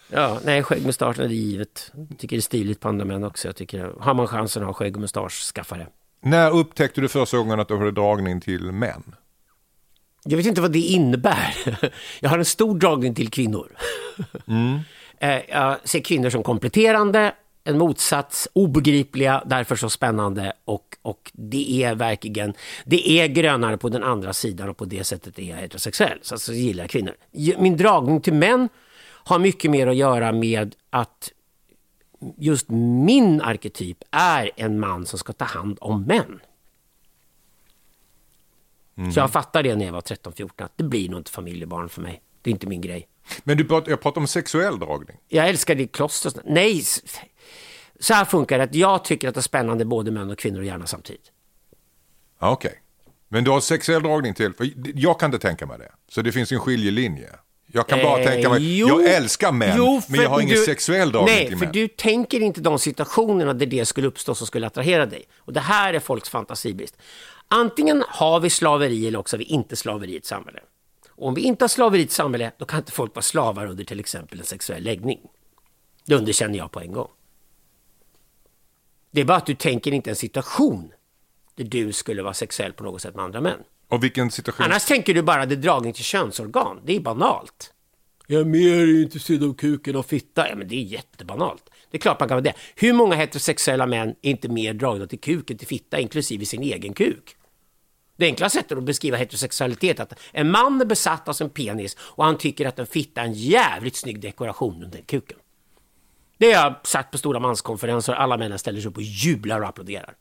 Speaker 5: Ja, nej, skägg, mustasch, det är givet. Jag tycker det är stiligt på andra män också. Jag tycker, har man chansen att ha skägg och mustasch, skaffa det.
Speaker 4: När upptäckte du första gången att du hade dragning till män?
Speaker 5: Jag vet inte vad det innebär. *laughs* Jag har en stor dragning till kvinnor. *laughs* Eh, Jag ser kvinnor som kompletterande, en motsats, obegripliga, därför så spännande och, och det är verkligen, det är grönare på den andra sidan och på det sättet är jag heterosexuell. Så alltså gillar jag kvinnor. Min dragning till män har mycket mer att göra med att just min arketyp är en man som ska ta hand om män. Så jag fattar det när jag var 13-14, att det blir nog inte familjebarn för mig. Det är inte min grej.
Speaker 4: Men du pratar, jag pratar om sexuell dragning.
Speaker 5: Jag älskar och sånt. Nej, så här funkar det. Att jag tycker att det är spännande både män och kvinnor och gärna samtidigt.
Speaker 4: Ja, Okej. Men du har sexuell dragning till, för jag kan inte tänka mig det. Så det finns en skiljelinje. Jag kan bara
Speaker 5: Eh,
Speaker 4: tänka mig,
Speaker 5: jo.
Speaker 4: jag älskar män,
Speaker 5: Jo,
Speaker 4: men jag
Speaker 5: för
Speaker 4: har ingen
Speaker 5: du-
Speaker 4: sexuell dragning
Speaker 5: Nej,
Speaker 4: till
Speaker 5: för
Speaker 4: män.
Speaker 5: du tänker inte de situationerna där det skulle uppstå som skulle attrahera dig. Och det här är folks fantasibrist. Antingen har vi slaveri eller också har vi inte slaveri i ett samhälle. Och om vi inte har slaveri i ett samhälle, då kan inte folk vara slavar under till exempel en sexuell läggning. Det underkänner jag på en gång. Det är bara att du tänker inte en situation där du skulle vara sexuell på något sätt med andra män.
Speaker 4: Och vilken situation?
Speaker 5: Annars tänker du bara det dragning till könsorgan. Det är banalt. Jag är mer intresserad av kuken och fitta. Ja, men det är jättebanalt. Det är klart man kan vara det. Hur många heterosexuella män är inte mer dragna till kuken, till fitta, inklusive sin egen kuk? Det enkla sättet att beskriva heterosexualitet är att en man är besatt av sin penis och han tycker att en fitta är en jävligt snygg dekoration under kuken. Det har jag sagt på stora manskonferenser alla männen ställer sig upp och jublar och applåderar.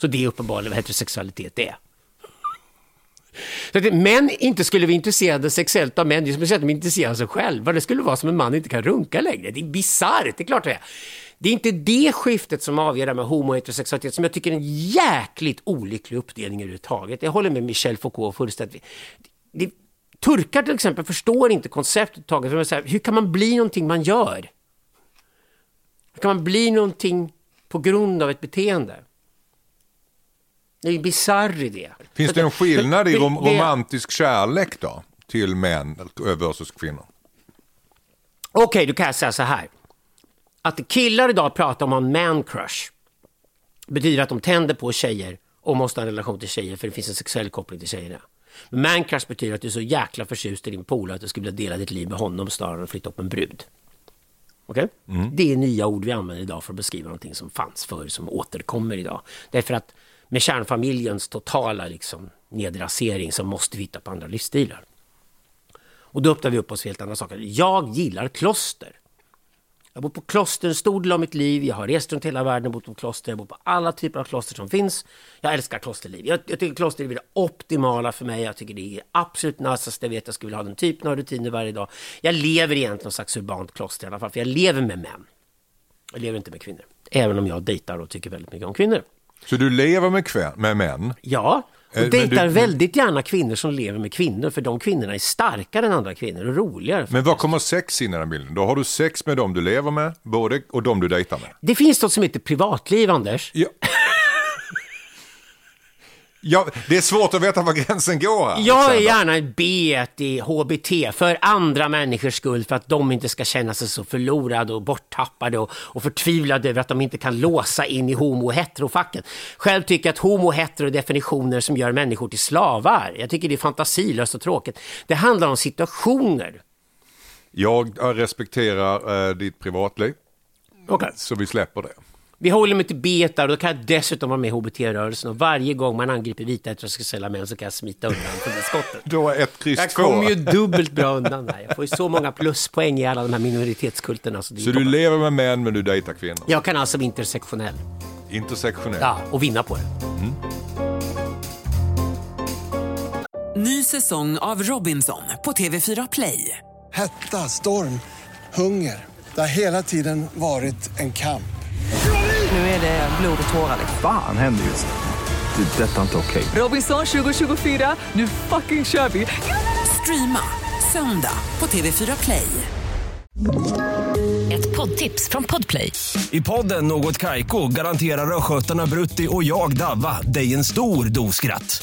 Speaker 5: Så det är uppenbarligen vad heterosexualitet är. Så att män inte skulle vara intresserade sexuellt av män, det är som att säga att de är intresserade av sig själva. Det skulle vara som en man inte kan runka längre. Det är bisarrt, det är klart det är. Det är inte det skiftet som avgör det här med homo och heterosexualitet, som jag tycker är en jäkligt olycklig uppdelning överhuvudtaget. Jag håller med Michel Foucault fullständigt. Det, turkar till exempel förstår inte konceptet taget. För hur kan man bli någonting man gör? Kan man bli någonting på grund av ett beteende? Det är en bisarr idé.
Speaker 4: Finns det en skillnad i rom- romantisk kärlek då? Till män versus kvinnor?
Speaker 5: Okej, då kan jag säga så här. Att killar idag pratar om en man crush betyder att de tänder på tjejer och måste ha en relation till tjejer för det finns en sexuell koppling till tjejerna. Men man crush betyder att du är så jäkla förtjust i din polare att du skulle vilja dela ditt liv med honom snarare än att flytta upp en brud. Okej? Det är nya ord vi använder idag för att beskriva någonting som fanns förr, som återkommer idag. Därför att med kärnfamiljens totala liksom, nedrasering så måste vi hitta på andra livsstilar. Och då öppnar vi upp oss för helt andra saker. Jag gillar kloster. Jag bor på kloster en stor del av mitt liv. Jag har rest runt hela världen och bott på kloster. Jag bor på alla typer av kloster som finns. Jag älskar klosterliv. Jag, jag tycker klosterliv är det optimala för mig. Jag tycker det är absolut nassaste. Jag vet jag skulle vilja ha den typen av rutiner varje dag. Jag lever egentligen någon slags urbant kloster i alla fall. För jag lever med män. Jag lever inte med kvinnor. Även om jag dejtar och tycker väldigt mycket om kvinnor.
Speaker 4: Så du lever med, med män?
Speaker 5: Ja, och
Speaker 4: men
Speaker 5: dejtar
Speaker 4: du-
Speaker 5: väldigt gärna kvinnor som lever med kvinnor. För de kvinnorna är starkare än andra kvinnor och roligare.
Speaker 4: Men var kommer sex in i den bilden? Då har du sex med dem du lever med, både och de du dejtar med?
Speaker 5: Det finns något som heter privatliv, Anders.
Speaker 4: Ja. Ja, det är svårt att veta var gränsen går här.
Speaker 5: Jag är
Speaker 4: Alexander.
Speaker 5: gärna ett B i HBT för andra människors skull, för att de inte ska känna sig så förlorade och borttappade och, och förtvivlade över att de inte kan låsa in i homo och heterofacken. Själv tycker jag att homo och hetero är definitioner som gör människor till slavar. Jag tycker det är fantasilöst och tråkigt. Det handlar om situationer.
Speaker 4: Jag respekterar eh, ditt privatliv,
Speaker 5: Okay.
Speaker 4: så vi släpper det.
Speaker 5: Vi håller mig till beta och då kan jag dessutom vara med i HBT-rörelsen och varje gång man angriper vita heterosexuella män så kan jag smita undan från det skottet.
Speaker 4: Du har ett kryss
Speaker 5: Jag kommer ju dubbelt bra undan där. Jag får ju så många pluspoäng i alla de här minoritetskulterna. Så,
Speaker 4: Så du lever med män men du dejtar kvinnor?
Speaker 5: Jag kan alltså vara intersektionell.
Speaker 4: Intersektionell?
Speaker 5: Ja, och vinna på det.
Speaker 1: Ny säsong av Robinson på TV4 Play.
Speaker 2: Hetta, storm, hunger. Det har hela tiden varit en kamp.
Speaker 1: Nu är det blod och tårar. liksom.
Speaker 3: Fan händer just det. Det är detta inte okej.
Speaker 1: Robinson 2024, nu fucking kör vi! Streama söndag på TV4 Play.
Speaker 6: Ett poddtips från Podplay.
Speaker 7: I podden Något Kaiko garanterar östgötarna Brutti och jag, Davva, dig en stor dos skratt.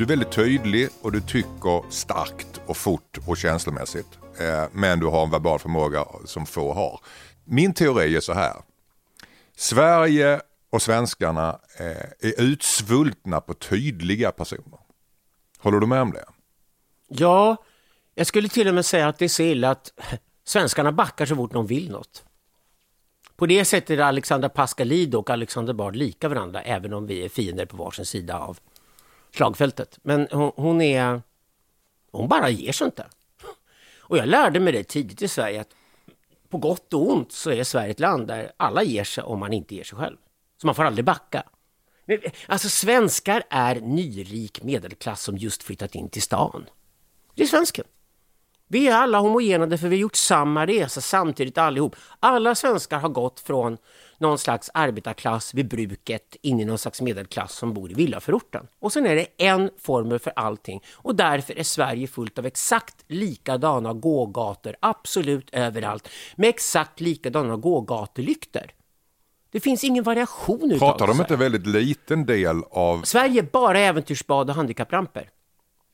Speaker 4: Du är väldigt tydlig och du tycker starkt och fort och känslomässigt. Eh, men du har en verbal förmåga som få har. Min teori är så här. Sverige och svenskarna eh, är utsvultna på tydliga personer. Håller du med om det?
Speaker 5: Ja, jag skulle till och med säga att det är så illa att svenskarna backar så fort de vill något. På det sättet är Alexandra Pascalidou och Alexander Bard lika varandra, även om vi är fiender på varsin sida av slagfältet. Men hon, hon är... Hon bara ger sig inte. Och jag lärde mig det tidigt i Sverige att på gott och ont så är Sverige ett land där alla ger sig om man inte ger sig själv. Så man får aldrig backa. Alltså svenskar är nyrik medelklass som just flyttat in till stan. Det är svensken. Vi är alla homogena för vi har gjort samma resa samtidigt allihop. Alla svenskar har gått från någon slags arbetarklass vid bruket in i någon slags medelklass som bor i villaförorten. Och sen är det en formel för allting och därför är Sverige fullt av exakt likadana gågator absolut överallt med exakt likadana gågatulyktor. Det finns ingen variation
Speaker 4: Pratar de inte väldigt liten del av...
Speaker 5: Sverige är bara äventyrsbad och handikappramper.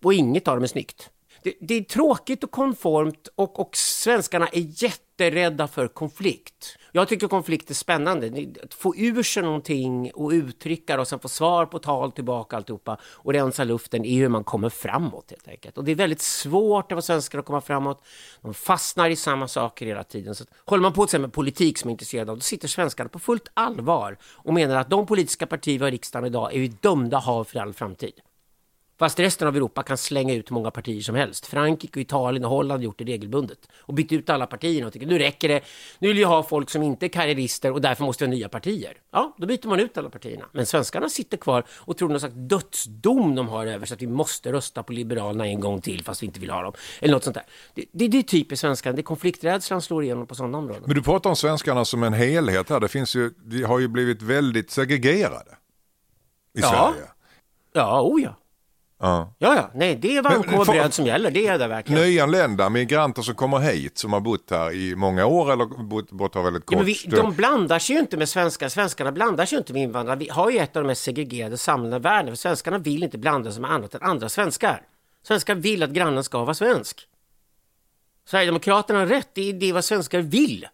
Speaker 5: Och inget av dem är snyggt. Det, det är tråkigt och konformt och, och svenskarna är jätterädda för konflikt. Jag tycker konflikt är spännande. Att få ur sig någonting och uttrycka det och sen få svar på tal tillbaka alltihopa och rensa luften är hur man kommer framåt helt enkelt. Och det är väldigt svårt att vara svenskar att komma framåt. De fastnar i samma saker hela tiden. Så att, håller man på till med politik som är intresserad av, då sitter svenskarna på fullt allvar och menar att de politiska partier vi har i riksdagen idag är vi dömda att ha för all framtid. Fast resten av Europa kan slänga ut många partier som helst. Frankrike, Italien och Holland har gjort det regelbundet. Och bytt ut alla partierna och tycker nu räcker det. Nu vill jag ha folk som inte är karriärister och därför måste vi ha nya partier. Ja, då byter man ut alla partierna. Men svenskarna sitter kvar och tror någon slags dödsdom de har över så att vi måste rösta på Liberalerna en gång till fast vi inte vill ha dem. Eller något sånt där. Det, det, det är typiskt svenskarna. Det är konflikträdslan slår igenom på sådana områden.
Speaker 4: Men du pratar om svenskarna som en helhet här. Det finns ju, de har ju blivit väldigt segregerade i
Speaker 5: Ja.
Speaker 4: Sverige.
Speaker 5: Ja, oh ja.
Speaker 4: Ja.
Speaker 5: Ja. Nej, det är varmkorv och
Speaker 4: får-
Speaker 5: bröd som gäller. Det är det verkligen.
Speaker 4: Nyanlända migranter som kommer hit, som har bott här i många år eller bott, bott här väldigt kort
Speaker 5: Ja, men vi, de blandar sig ju inte med svenskar. Svenskarna blandar sig ju inte med invandrare. Vi har ju ett av de mest segregerade samhällena i världen. För svenskarna vill inte blanda sig med annat än andra svenskar. Svenskar vill att grannen ska vara svensk. Sverigedemokraterna har rätt. Det är det vad svenskar vill.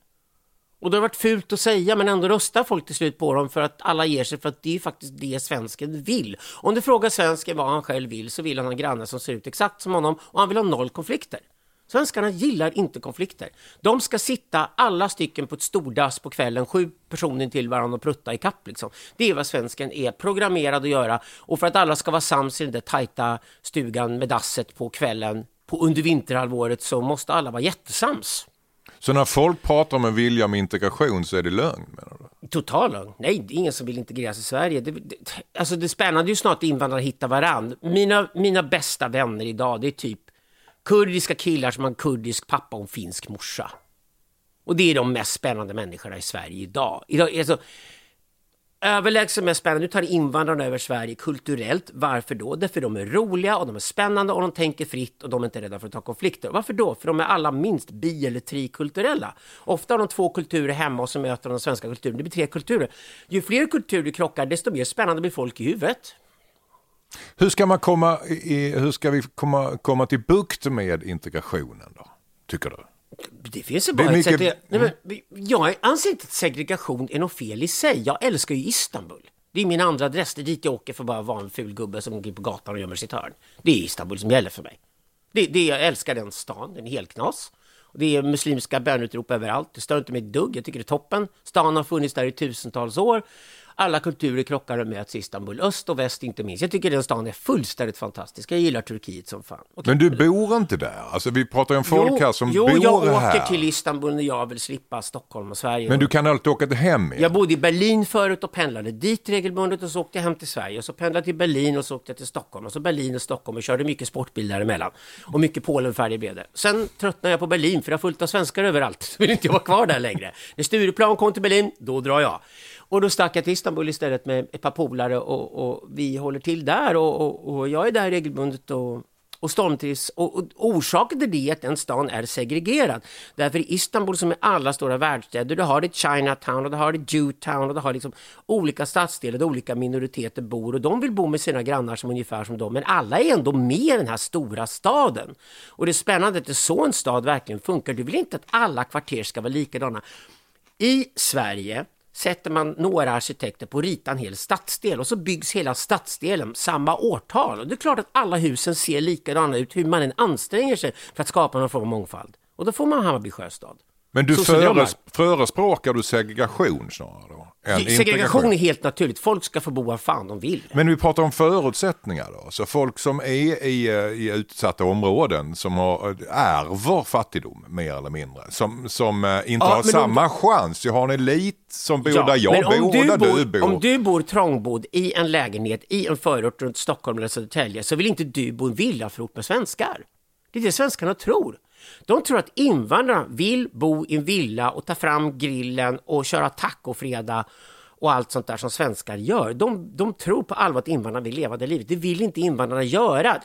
Speaker 5: Och det har varit fult att säga men ändå röstar folk till slut på dem för att alla ger sig för att det är faktiskt det svensken vill. Om du frågar svensken vad han själv vill så vill han ha grannar som ser ut exakt som honom och han vill ha noll konflikter. Svenskarna gillar inte konflikter. De ska sitta alla stycken på ett stordass på kvällen, sju personer till varandra och prutta i kapp. Liksom. Det är vad svensken är programmerad att göra. Och för att alla ska vara sams i den där tajta stugan med dasset på kvällen på under vinterhalvåret så måste alla vara jättesams.
Speaker 4: Så när folk pratar om en vilja med integration så är det lögn menar du?
Speaker 5: Total lögn. Nej, det är ingen som vill integreras i Sverige. Det, det, alltså det spännande är ju snart att invandrare hittar varandra. Mina, mina bästa vänner idag, det är typ kurdiska killar som har en kurdisk pappa och en finsk morsa. Och det är de mest spännande människorna i Sverige idag. idag alltså, överlägset mest spännande, nu tar invandrarna över Sverige kulturellt. Varför då? Därför de är roliga och de är spännande och de tänker fritt och de är inte rädda för att ta konflikter. Varför då? För de är alla minst bi eller trikulturella. Ofta har de två kulturer hemma och så möter de den svenska kulturen. Det blir tre kulturer. Ju fler kulturer krockar, desto mer spännande blir folk i huvudet.
Speaker 4: Hur ska, man komma i, hur ska vi komma, komma till bukt med integrationen då? Tycker du?
Speaker 5: Det finns ju
Speaker 4: Det
Speaker 5: bara ett sätt.
Speaker 4: mycket-
Speaker 5: Nej, men, jag anser inte att segregation är något fel i sig. Jag älskar ju Istanbul. Det är min andra adress. Det är dit jag åker för att bara vara en ful gubbe som går på gatan och gömmer sitt hörn. Det är Istanbul som gäller för mig. Det, det, jag älskar den stan. Den är helt knas. Och Det är muslimska bönutrop överallt. Det stör inte mig ett dugg. Jag tycker det är toppen. Stan har funnits där i tusentals år. Alla kulturer krockar och möts i Istanbul. Öst och väst inte minst. Jag tycker den stan är fullständigt fantastisk. Jag gillar Turkiet som fan. Och
Speaker 4: Men du bor inte där? Alltså vi pratar ju om folk här som
Speaker 5: jo,
Speaker 4: bor
Speaker 5: jag åker
Speaker 4: här.
Speaker 5: till Istanbul när jag vill slippa Stockholm och Sverige.
Speaker 4: Men du kan alltid åka till hem igen.
Speaker 5: Jag bodde i Berlin förut och pendlade dit regelbundet och så åkte jag hem till Sverige och så pendlade jag till Berlin och så åkte jag till Stockholm och så Berlin och Stockholm och körde mycket sportbil däremellan. Och mycket Polenfärger blev det. Sen tröttnade jag på Berlin för det har fullt av svenskar överallt. Så vill inte jag vara kvar där längre. När Stureplan kom till Berlin, då drar jag. Och då stack jag till Istanbul istället med ett par polare och, och vi håller till där och, och, och jag är där regelbundet och och stormtrivs. Och, och orsaken till det är att den stan är segregerad. Därför i Istanbul som i alla stora världsstäder, du har det Chinatown och du har det Jewtown och du har liksom olika stadsdelar där olika minoriteter bor och de vill bo med sina grannar som ungefär som dem. Men alla är ändå med i den här stora staden. Och det är spännande att det är så en stad verkligen funkar. Du vill inte att alla kvarter ska vara likadana. I Sverige sätter man några arkitekter på att rita en hel stadsdel och så byggs hela stadsdelen samma årtal. Och det är klart att alla husen ser likadana ut hur man än anstränger sig för att skapa någon form av mångfald. Och då får man Hammarby sjöstad.
Speaker 4: Men du föres, förespråkar du segregation snarare då?
Speaker 5: Segregation är helt naturligt. Folk ska få bo var fan de vill.
Speaker 4: Men vi pratar om förutsättningar då. Så folk som är i, eh, i utsatta områden som har, ärver fattigdom mer eller mindre. Som, som eh, inte
Speaker 5: Ja,
Speaker 4: har samma chans. Jag har en elit som bor där jag
Speaker 5: om
Speaker 4: bor och där
Speaker 5: bor,
Speaker 4: du bor.
Speaker 5: Om du bor trångbodd i en lägenhet i en förort runt Stockholm eller Södertälje så vill inte du bo i en villaförort med svenskar. Det är det svenskarna tror. De tror att invandrarna vill bo i en villa och ta fram grillen och köra tacofredag och allt sånt där som svenskar gör. De, de tror på allvar att invandrarna vill leva det livet. Det vill inte invandrarna göra.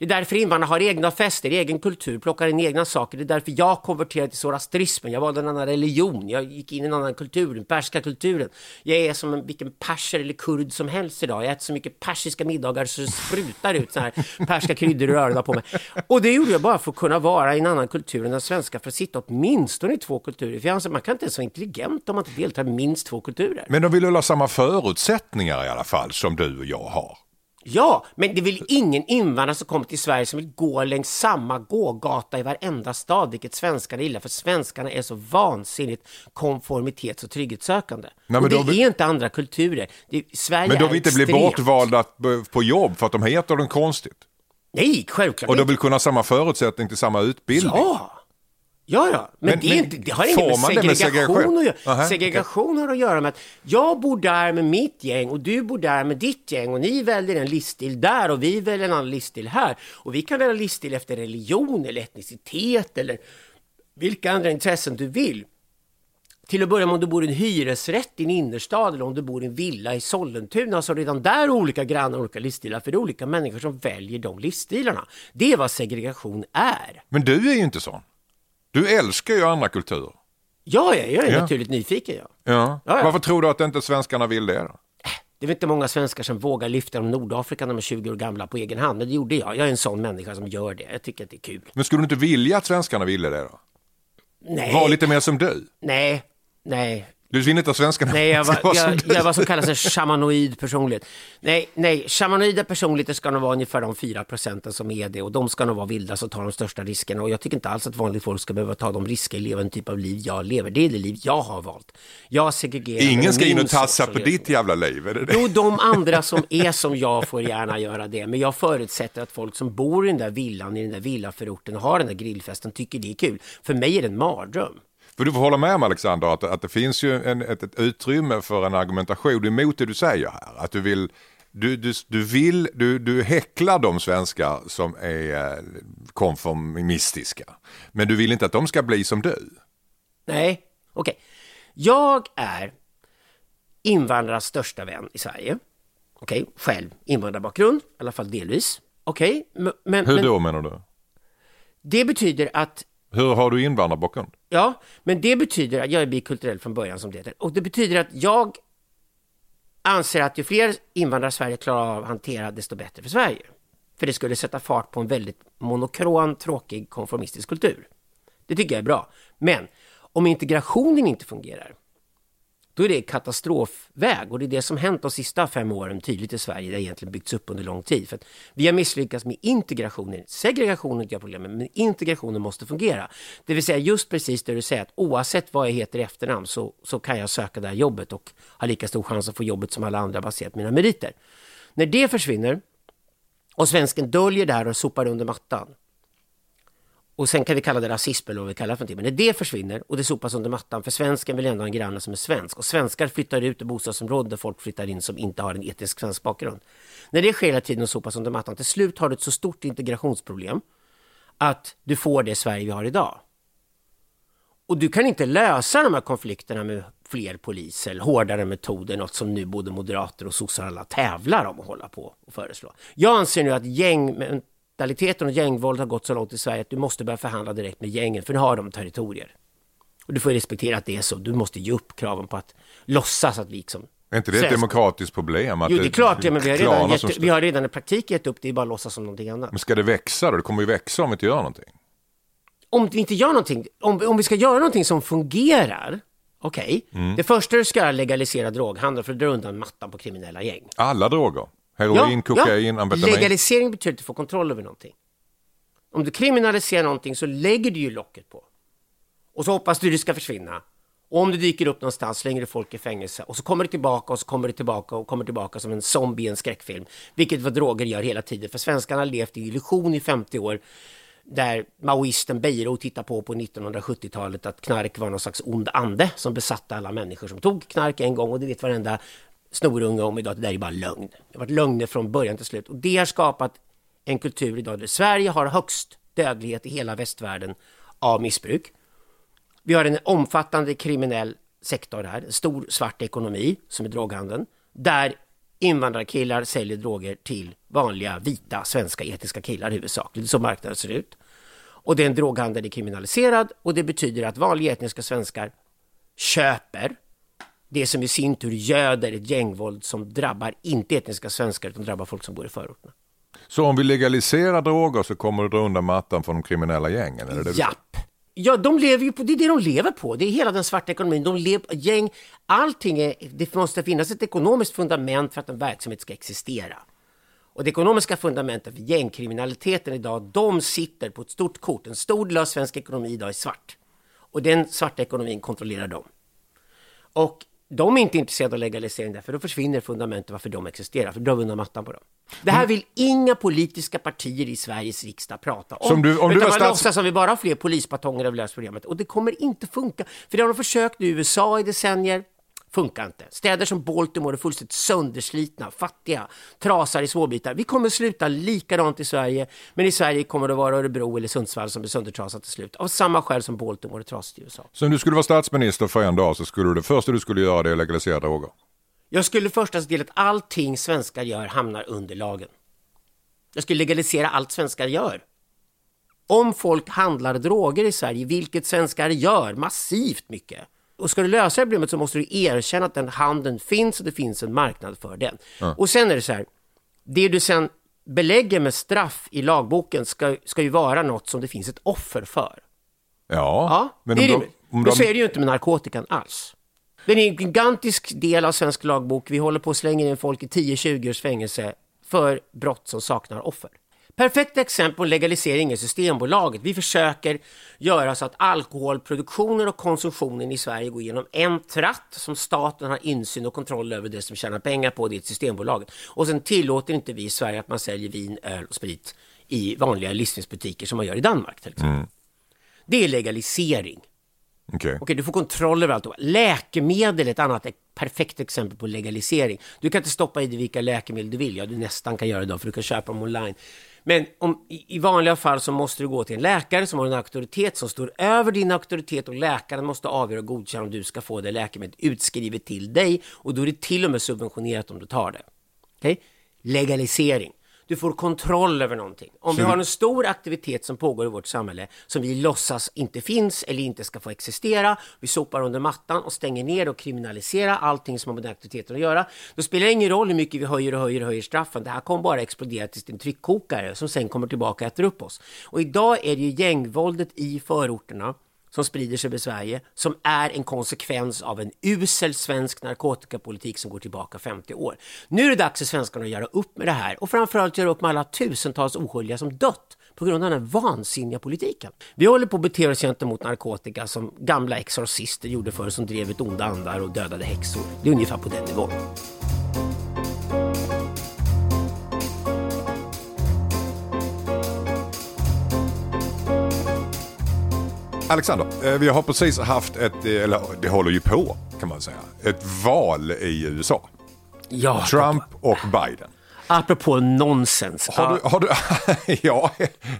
Speaker 5: Det är därför invandrarna har egna fester, egen kultur, plockar in egna saker. Det är därför jag konverterade till zoroastrismen. Jag valde en annan religion. Jag gick in i en annan kultur, den persiska kulturen. Jag är som en, vilken perser eller kurd som helst idag. Jag äter så mycket persiska middagar så det sprutar ut så här perska kryddor i öronen på mig. Och det gjorde jag bara för att kunna vara i en annan kultur än den svenska, för att sitta åtminstone i två kulturer. För jag anser man kan inte ens vara intelligent om man inte deltar i minst två kulturer.
Speaker 4: Men de vill väl ha samma förutsättningar i alla fall som du och jag har.
Speaker 5: Ja, men det är väl ingen invandrare som kommer till Sverige som vill gå längs samma gågata i varenda stad, vilket svenskarna gillar, för svenskarna är så vansinnigt konformitets och trygghetssökande.
Speaker 4: men
Speaker 5: och det
Speaker 4: de vill-
Speaker 5: är inte andra kulturer. Det, Sverige
Speaker 4: Men de vill inte bli bortvalda på jobb för att de heter den konstigt.
Speaker 5: Nej, självklart
Speaker 4: Och de vill kunna ha samma förutsättning till samma utbildning.
Speaker 5: Ja! Ja, ja, men,
Speaker 4: Men-
Speaker 5: det, inte, det har inget med
Speaker 4: det med
Speaker 5: segregation,
Speaker 4: segregation?
Speaker 5: att göra.
Speaker 4: Aha,
Speaker 5: Segregation har att göra med att jag bor där med mitt gäng och du bor där med ditt gäng och ni väljer en livsstil där och vi väljer en annan livsstil här. Och vi kan välja livsstil efter religion eller etnicitet eller vilka andra intressen du vill. Till att börja med om du bor i en hyresrätt i en innerstad eller om du bor i en villa i Sollentuna så redan där är olika grannar och olika livsstilar för det är olika människor som väljer de livsstilarna. Det är vad segregation är.
Speaker 4: Men du är ju inte sån. Du älskar ju andra kulturer.
Speaker 5: Ja, jag är
Speaker 4: Ja.
Speaker 5: naturligt nyfiken. Ja.
Speaker 4: Ja.
Speaker 5: Ja, ja.
Speaker 4: Varför tror du att inte svenskarna vill det då?
Speaker 5: Det är väl inte många svenskar som vågar lyfta om Nordafrika när de är 20 år gamla på egen hand, men det gjorde jag. Jag är en sån människa som gör det. Jag tycker att det är kul.
Speaker 4: Men skulle du inte vilja att svenskarna ville det då?
Speaker 5: Nej,
Speaker 4: Var lite mer som du.
Speaker 5: nej, nej.
Speaker 4: Du vill inte att svenskarna
Speaker 5: Nej, jag
Speaker 4: ska
Speaker 5: var,
Speaker 4: vara som
Speaker 5: jag,
Speaker 4: du.
Speaker 5: jag var som kallas en shamanoid personlighet. Nej, nej, shamanoida personligheter ska nog vara ungefär de 4 procenten som är det och de ska nog vara vilda som tar de största riskerna och jag tycker inte alls att vanligt folk ska behöva ta de risker i leva en typ av liv jag lever. Det är det liv jag har valt. Jag segregerar.
Speaker 4: Ingen ska in och tassa på ditt jävla liv, är det det?
Speaker 5: Jo, de andra som är som jag får gärna göra det. Men jag förutsätter att folk som bor i den där villan, i den där villaförorten och har den där grillfesten tycker det är kul. För mig är det en mardröm.
Speaker 4: För du får hålla med om Alexander att, att det finns ju en, ett, ett utrymme för en argumentation emot det du säger här. Att du vill, du, du, du vill, du, du häcklar de svenskar som är eh, konformistiska. Men du vill inte att de ska bli som du.
Speaker 5: Nej, okej. Jag är invandrarnas största vän i Sverige. Okej, själv invandrarbakgrund, i alla fall delvis. Okej, men, men,
Speaker 4: Hur
Speaker 5: men
Speaker 4: då menar du?
Speaker 5: det betyder att
Speaker 4: hur har du invandrarbakgrund?
Speaker 5: Ja, men det betyder att jag är bikulturell från början som det heter. Och det betyder att jag anser att ju fler invandrare Sverige klarar av att hantera, desto bättre för Sverige. För det skulle sätta fart på en väldigt monokron, tråkig, konformistisk kultur. Det tycker jag är bra. Men om integrationen inte fungerar, då är det katastrofväg. Och det är det som hänt de sista fem åren tydligt i Sverige. Det har egentligen byggts upp under lång tid. För att vi har misslyckats med integrationen. Segregationen är inte problemet, men integrationen måste fungera. Det vill säga just precis det du säger, att oavsett vad jag heter i efternamn så, så kan jag söka det här jobbet och ha lika stor chans att få jobbet som alla andra baserat på mina meriter. När det försvinner och svensken döljer det här och sopar under mattan och sen kan vi kalla det rasism eller vad vi kallar det för någonting. Men när det försvinner och det sopas under mattan, för svensken vill ändå ha en granne som är svensk. Och svenskar flyttar ut i bostadsområden där folk flyttar in som inte har en etnisk svensk bakgrund. När det sker hela tiden och sopas under mattan, till slut har du ett så stort integrationsproblem att du får det Sverige vi har idag. Och du kan inte lösa de här konflikterna med fler poliser hårdare metoder, något som nu både moderater och sossar alla tävlar om att hålla på och föreslå. Jag anser nu att gäng gängmentaliteten och gängvåld har gått så långt i Sverige att du måste börja förhandla direkt med gängen, för nu har de territorier. Och du får respektera att det är så. Du måste ge upp kraven på att låtsas att vi liksom...
Speaker 4: Är inte det ett demokratiskt problem? Att
Speaker 5: Jo, det är klart det, men vi har redan, gett, vi har redan i praktik gett upp det, är bara att låtsas som någonting annat.
Speaker 4: Men ska det växa då? Det kommer ju växa om vi inte gör någonting.
Speaker 5: om vi inte gör någonting, om, om vi ska göra någonting som fungerar, Okej, det första du ska göra är legalisera droghandel för att dra undan mattan på kriminella gäng.
Speaker 4: Alla droger. Heroin, kokain, amfetamin.
Speaker 5: Legalisering betyder att du får kontroll över någonting. Om du kriminaliserar någonting så lägger du ju locket på. Och så hoppas du det ska försvinna. Och om du dyker upp någonstans slänger du folk i fängelse och så kommer det tillbaka och så kommer det tillbaka och kommer tillbaka som en zombie i en skräckfilm. Vilket vad droger gör hela tiden. För svenskarna har levt i illusion i 50 år där maoisten Beiro tittar på på 1970-talet att knark var någon slags ond ande som besatte alla människor som tog knark en gång och det vet varenda snorunge om idag att det där är bara lögn. Det har varit lögner från början till slut och det har skapat en kultur idag där Sverige har högst dödlighet i hela västvärlden av missbruk. Vi har en omfattande kriminell sektor här, en stor svart ekonomi som är droghandeln, där invandrarkillar säljer droger till vanliga vita svenska etiska killar huvudsakligen. Det är så marknaden ser ut. Och den droghandeln är kriminaliserad och det betyder att vanliga etniska svenskar köper det som i sin tur göder ett gängvåld som drabbar inte etniska svenskar utan drabbar folk som bor i förorterna.
Speaker 4: Så om vi legaliserar droger så kommer det dra undan mattan för de kriminella gängen? Är det du
Speaker 5: Japp! Ja, de lever ju på, det är det de lever på. Det är hela den svarta ekonomin. De lever, gäng, allting är, det måste finnas ett ekonomiskt fundament för att en verksamhet ska existera. Och det ekonomiska fundamentet för gängkriminaliteten idag, de sitter på ett stort kort. En stor del av svensk ekonomi idag är svart. Och den svarta ekonomin kontrollerar de. Och de är inte intresserade av legalisering därför då försvinner fundamentet varför de existerar, för då drar vi undan mattan på dem. Det här vill inga politiska partier i Sveriges riksdag prata om.
Speaker 4: Som du- om du
Speaker 5: utan
Speaker 4: var
Speaker 5: man
Speaker 4: stats-
Speaker 5: låtsas som vi bara har fler polisbatonger vi löst problemet. Och det kommer inte funka. För det har de försökt i USA i decennier. Funkar inte. Städer som Baltimore är fullständigt sönderslitna, fattiga, trasar i småbitar. Vi kommer sluta likadant i Sverige, men i Sverige kommer det vara Örebro eller Sundsvall som blir söndertrasat till slut. Av samma skäl som Baltimore är trasigt i USA.
Speaker 4: Så om du skulle vara statsminister för en dag så skulle det första du skulle göra det är att legalisera droger?
Speaker 5: Jag skulle först se till att allting svenskar gör hamnar under lagen. Jag skulle legalisera allt svenskar gör. Om folk handlar droger i Sverige, vilket svenskar gör massivt mycket. Och ska du lösa problemet så måste du erkänna att den handeln finns och det finns en marknad för den. Och sen är det så här, det du sen belägger med straff i lagboken ska, ska ju vara något som det finns ett offer för.
Speaker 4: Ja,
Speaker 5: Ja,
Speaker 4: men
Speaker 5: det är
Speaker 4: om de, om de,
Speaker 5: så är det ju inte med narkotikan alls. Den är en gigantisk del av svensk lagbok. Vi håller på att slänga in folk i 10-20 års fängelse för brott som saknar offer. Perfekt exempel på legalisering är Systembolaget. Vi försöker göra så att alkoholproduktionen och konsumtionen i Sverige går genom en tratt som staten har insyn och kontroll över det som tjänar pengar på, det är Systembolaget. Och sen tillåter inte vi i Sverige att man säljer vin, öl och sprit i vanliga livsmedelsbutiker som man gör i Danmark till exempel. Det är legalisering.
Speaker 4: Okej.
Speaker 5: Okej, du får kontroll över allt. Läkemedel är ett annat ett perfekt exempel på legalisering. Du kan inte stoppa i dig vilka läkemedel du vill. Ja, du nästan kan göra det då, för du kan köpa dem online. Men om, i, i vanliga fall så måste du gå till en läkare som har en auktoritet som står över din auktoritet och läkaren måste avgöra och godkänna om du ska få det läkemedlet utskrivet till dig och då är det till och med subventionerat om du tar det. Okay? Legalisering. Du får kontroll över någonting. Om vi har en stor aktivitet som pågår i vårt samhälle som vi låtsas inte finns eller inte ska få existera. Vi sopar under mattan och stänger ner och kriminaliserar allting som har med den aktiviteten att göra. Då spelar det ingen roll hur mycket vi höjer och höjer och höjer straffen. Det här kommer bara explodera till en tryckkokare som sen kommer tillbaka och äter upp oss. Och idag är det ju gängvåldet i förorterna som sprider sig över Sverige, som är en konsekvens av en usel svensk narkotikapolitik som går tillbaka 50 år. Nu är det dags för svenskarna att göra upp med det här och framförallt göra upp med alla tusentals oskyldiga som dött på grund av den här vansinniga politiken. Vi håller på att bete oss gentemot narkotika som gamla exorcister gjorde förr som drev ut onda andar och dödade häxor. Det är ungefär på den nivån.
Speaker 4: Alexander, eh, vi har precis haft ett, eh, eller det håller ju på kan man säga, ett val i USA.
Speaker 5: Ja,
Speaker 4: Trump och Biden.
Speaker 5: apropå nonsens.
Speaker 4: Har du, har du, *laughs* ja,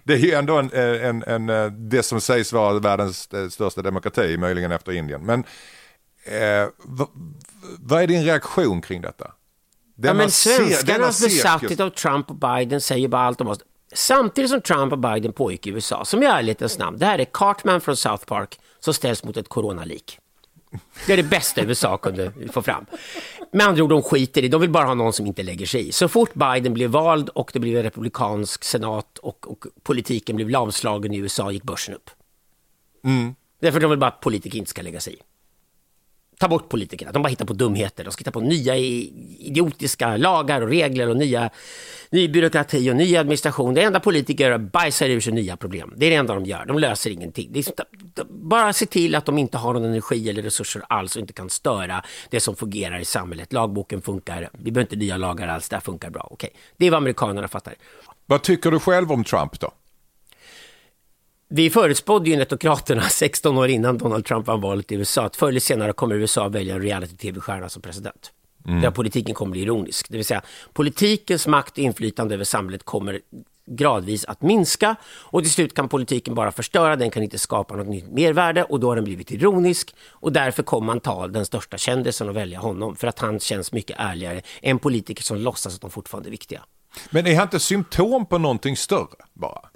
Speaker 4: det är ju ändå en, en, en, en, det som sägs vara världens eh, största demokrati, möjligen efter Indien. Men eh, vad, vad är din reaktion kring detta?
Speaker 5: Ja, men svenskarnas besatthet av Trump och Biden säger bara allt om oss. Samtidigt som Trump och Biden pågick i USA, som i ärlighetens namn, det här är Cartman från South Park som ställs mot ett coronalik. Det är det bästa USA kunde få fram. Med andra ord, de skiter i, de vill bara ha någon som inte lägger sig i. Så fort Biden blev vald och det blev en republikansk senat och, och politiken blev lamslagen i USA gick börsen upp. Därför de vill bara att politiker inte ska lägga sig i ta bort politikerna. De bara hittar på dumheter. De ska hitta på nya idiotiska lagar och regler och nya, ny byråkrati och ny administration. Det enda politiker gör är att bajsa ur sig nya problem. Det är det enda de gör. De löser ingenting. Det är, bara se till att de inte har någon energi eller resurser alls och inte kan störa det som fungerar i samhället. Lagboken funkar. Vi behöver inte nya lagar alls. Det här funkar bra. Okej, det är vad amerikanerna fattar.
Speaker 4: Vad tycker du själv om Trump då?
Speaker 5: Vi förutspådde ju netokraterna *laughs* 16 år innan Donald Trump vann valet i USA att förr eller senare kommer USA välja en reality-tv-stjärna som president. Mm. Där politiken kommer bli ironisk. Det vill säga politikens makt och inflytande över samhället kommer gradvis att minska och till slut kan politiken bara förstöra, den kan inte skapa något nytt mervärde och då har den blivit ironisk och därför kommer man ta den största kändisen och välja honom för att han känns mycket ärligare än politiker som låtsas att de fortfarande är viktiga.
Speaker 4: Men är han inte symptom på någonting större bara?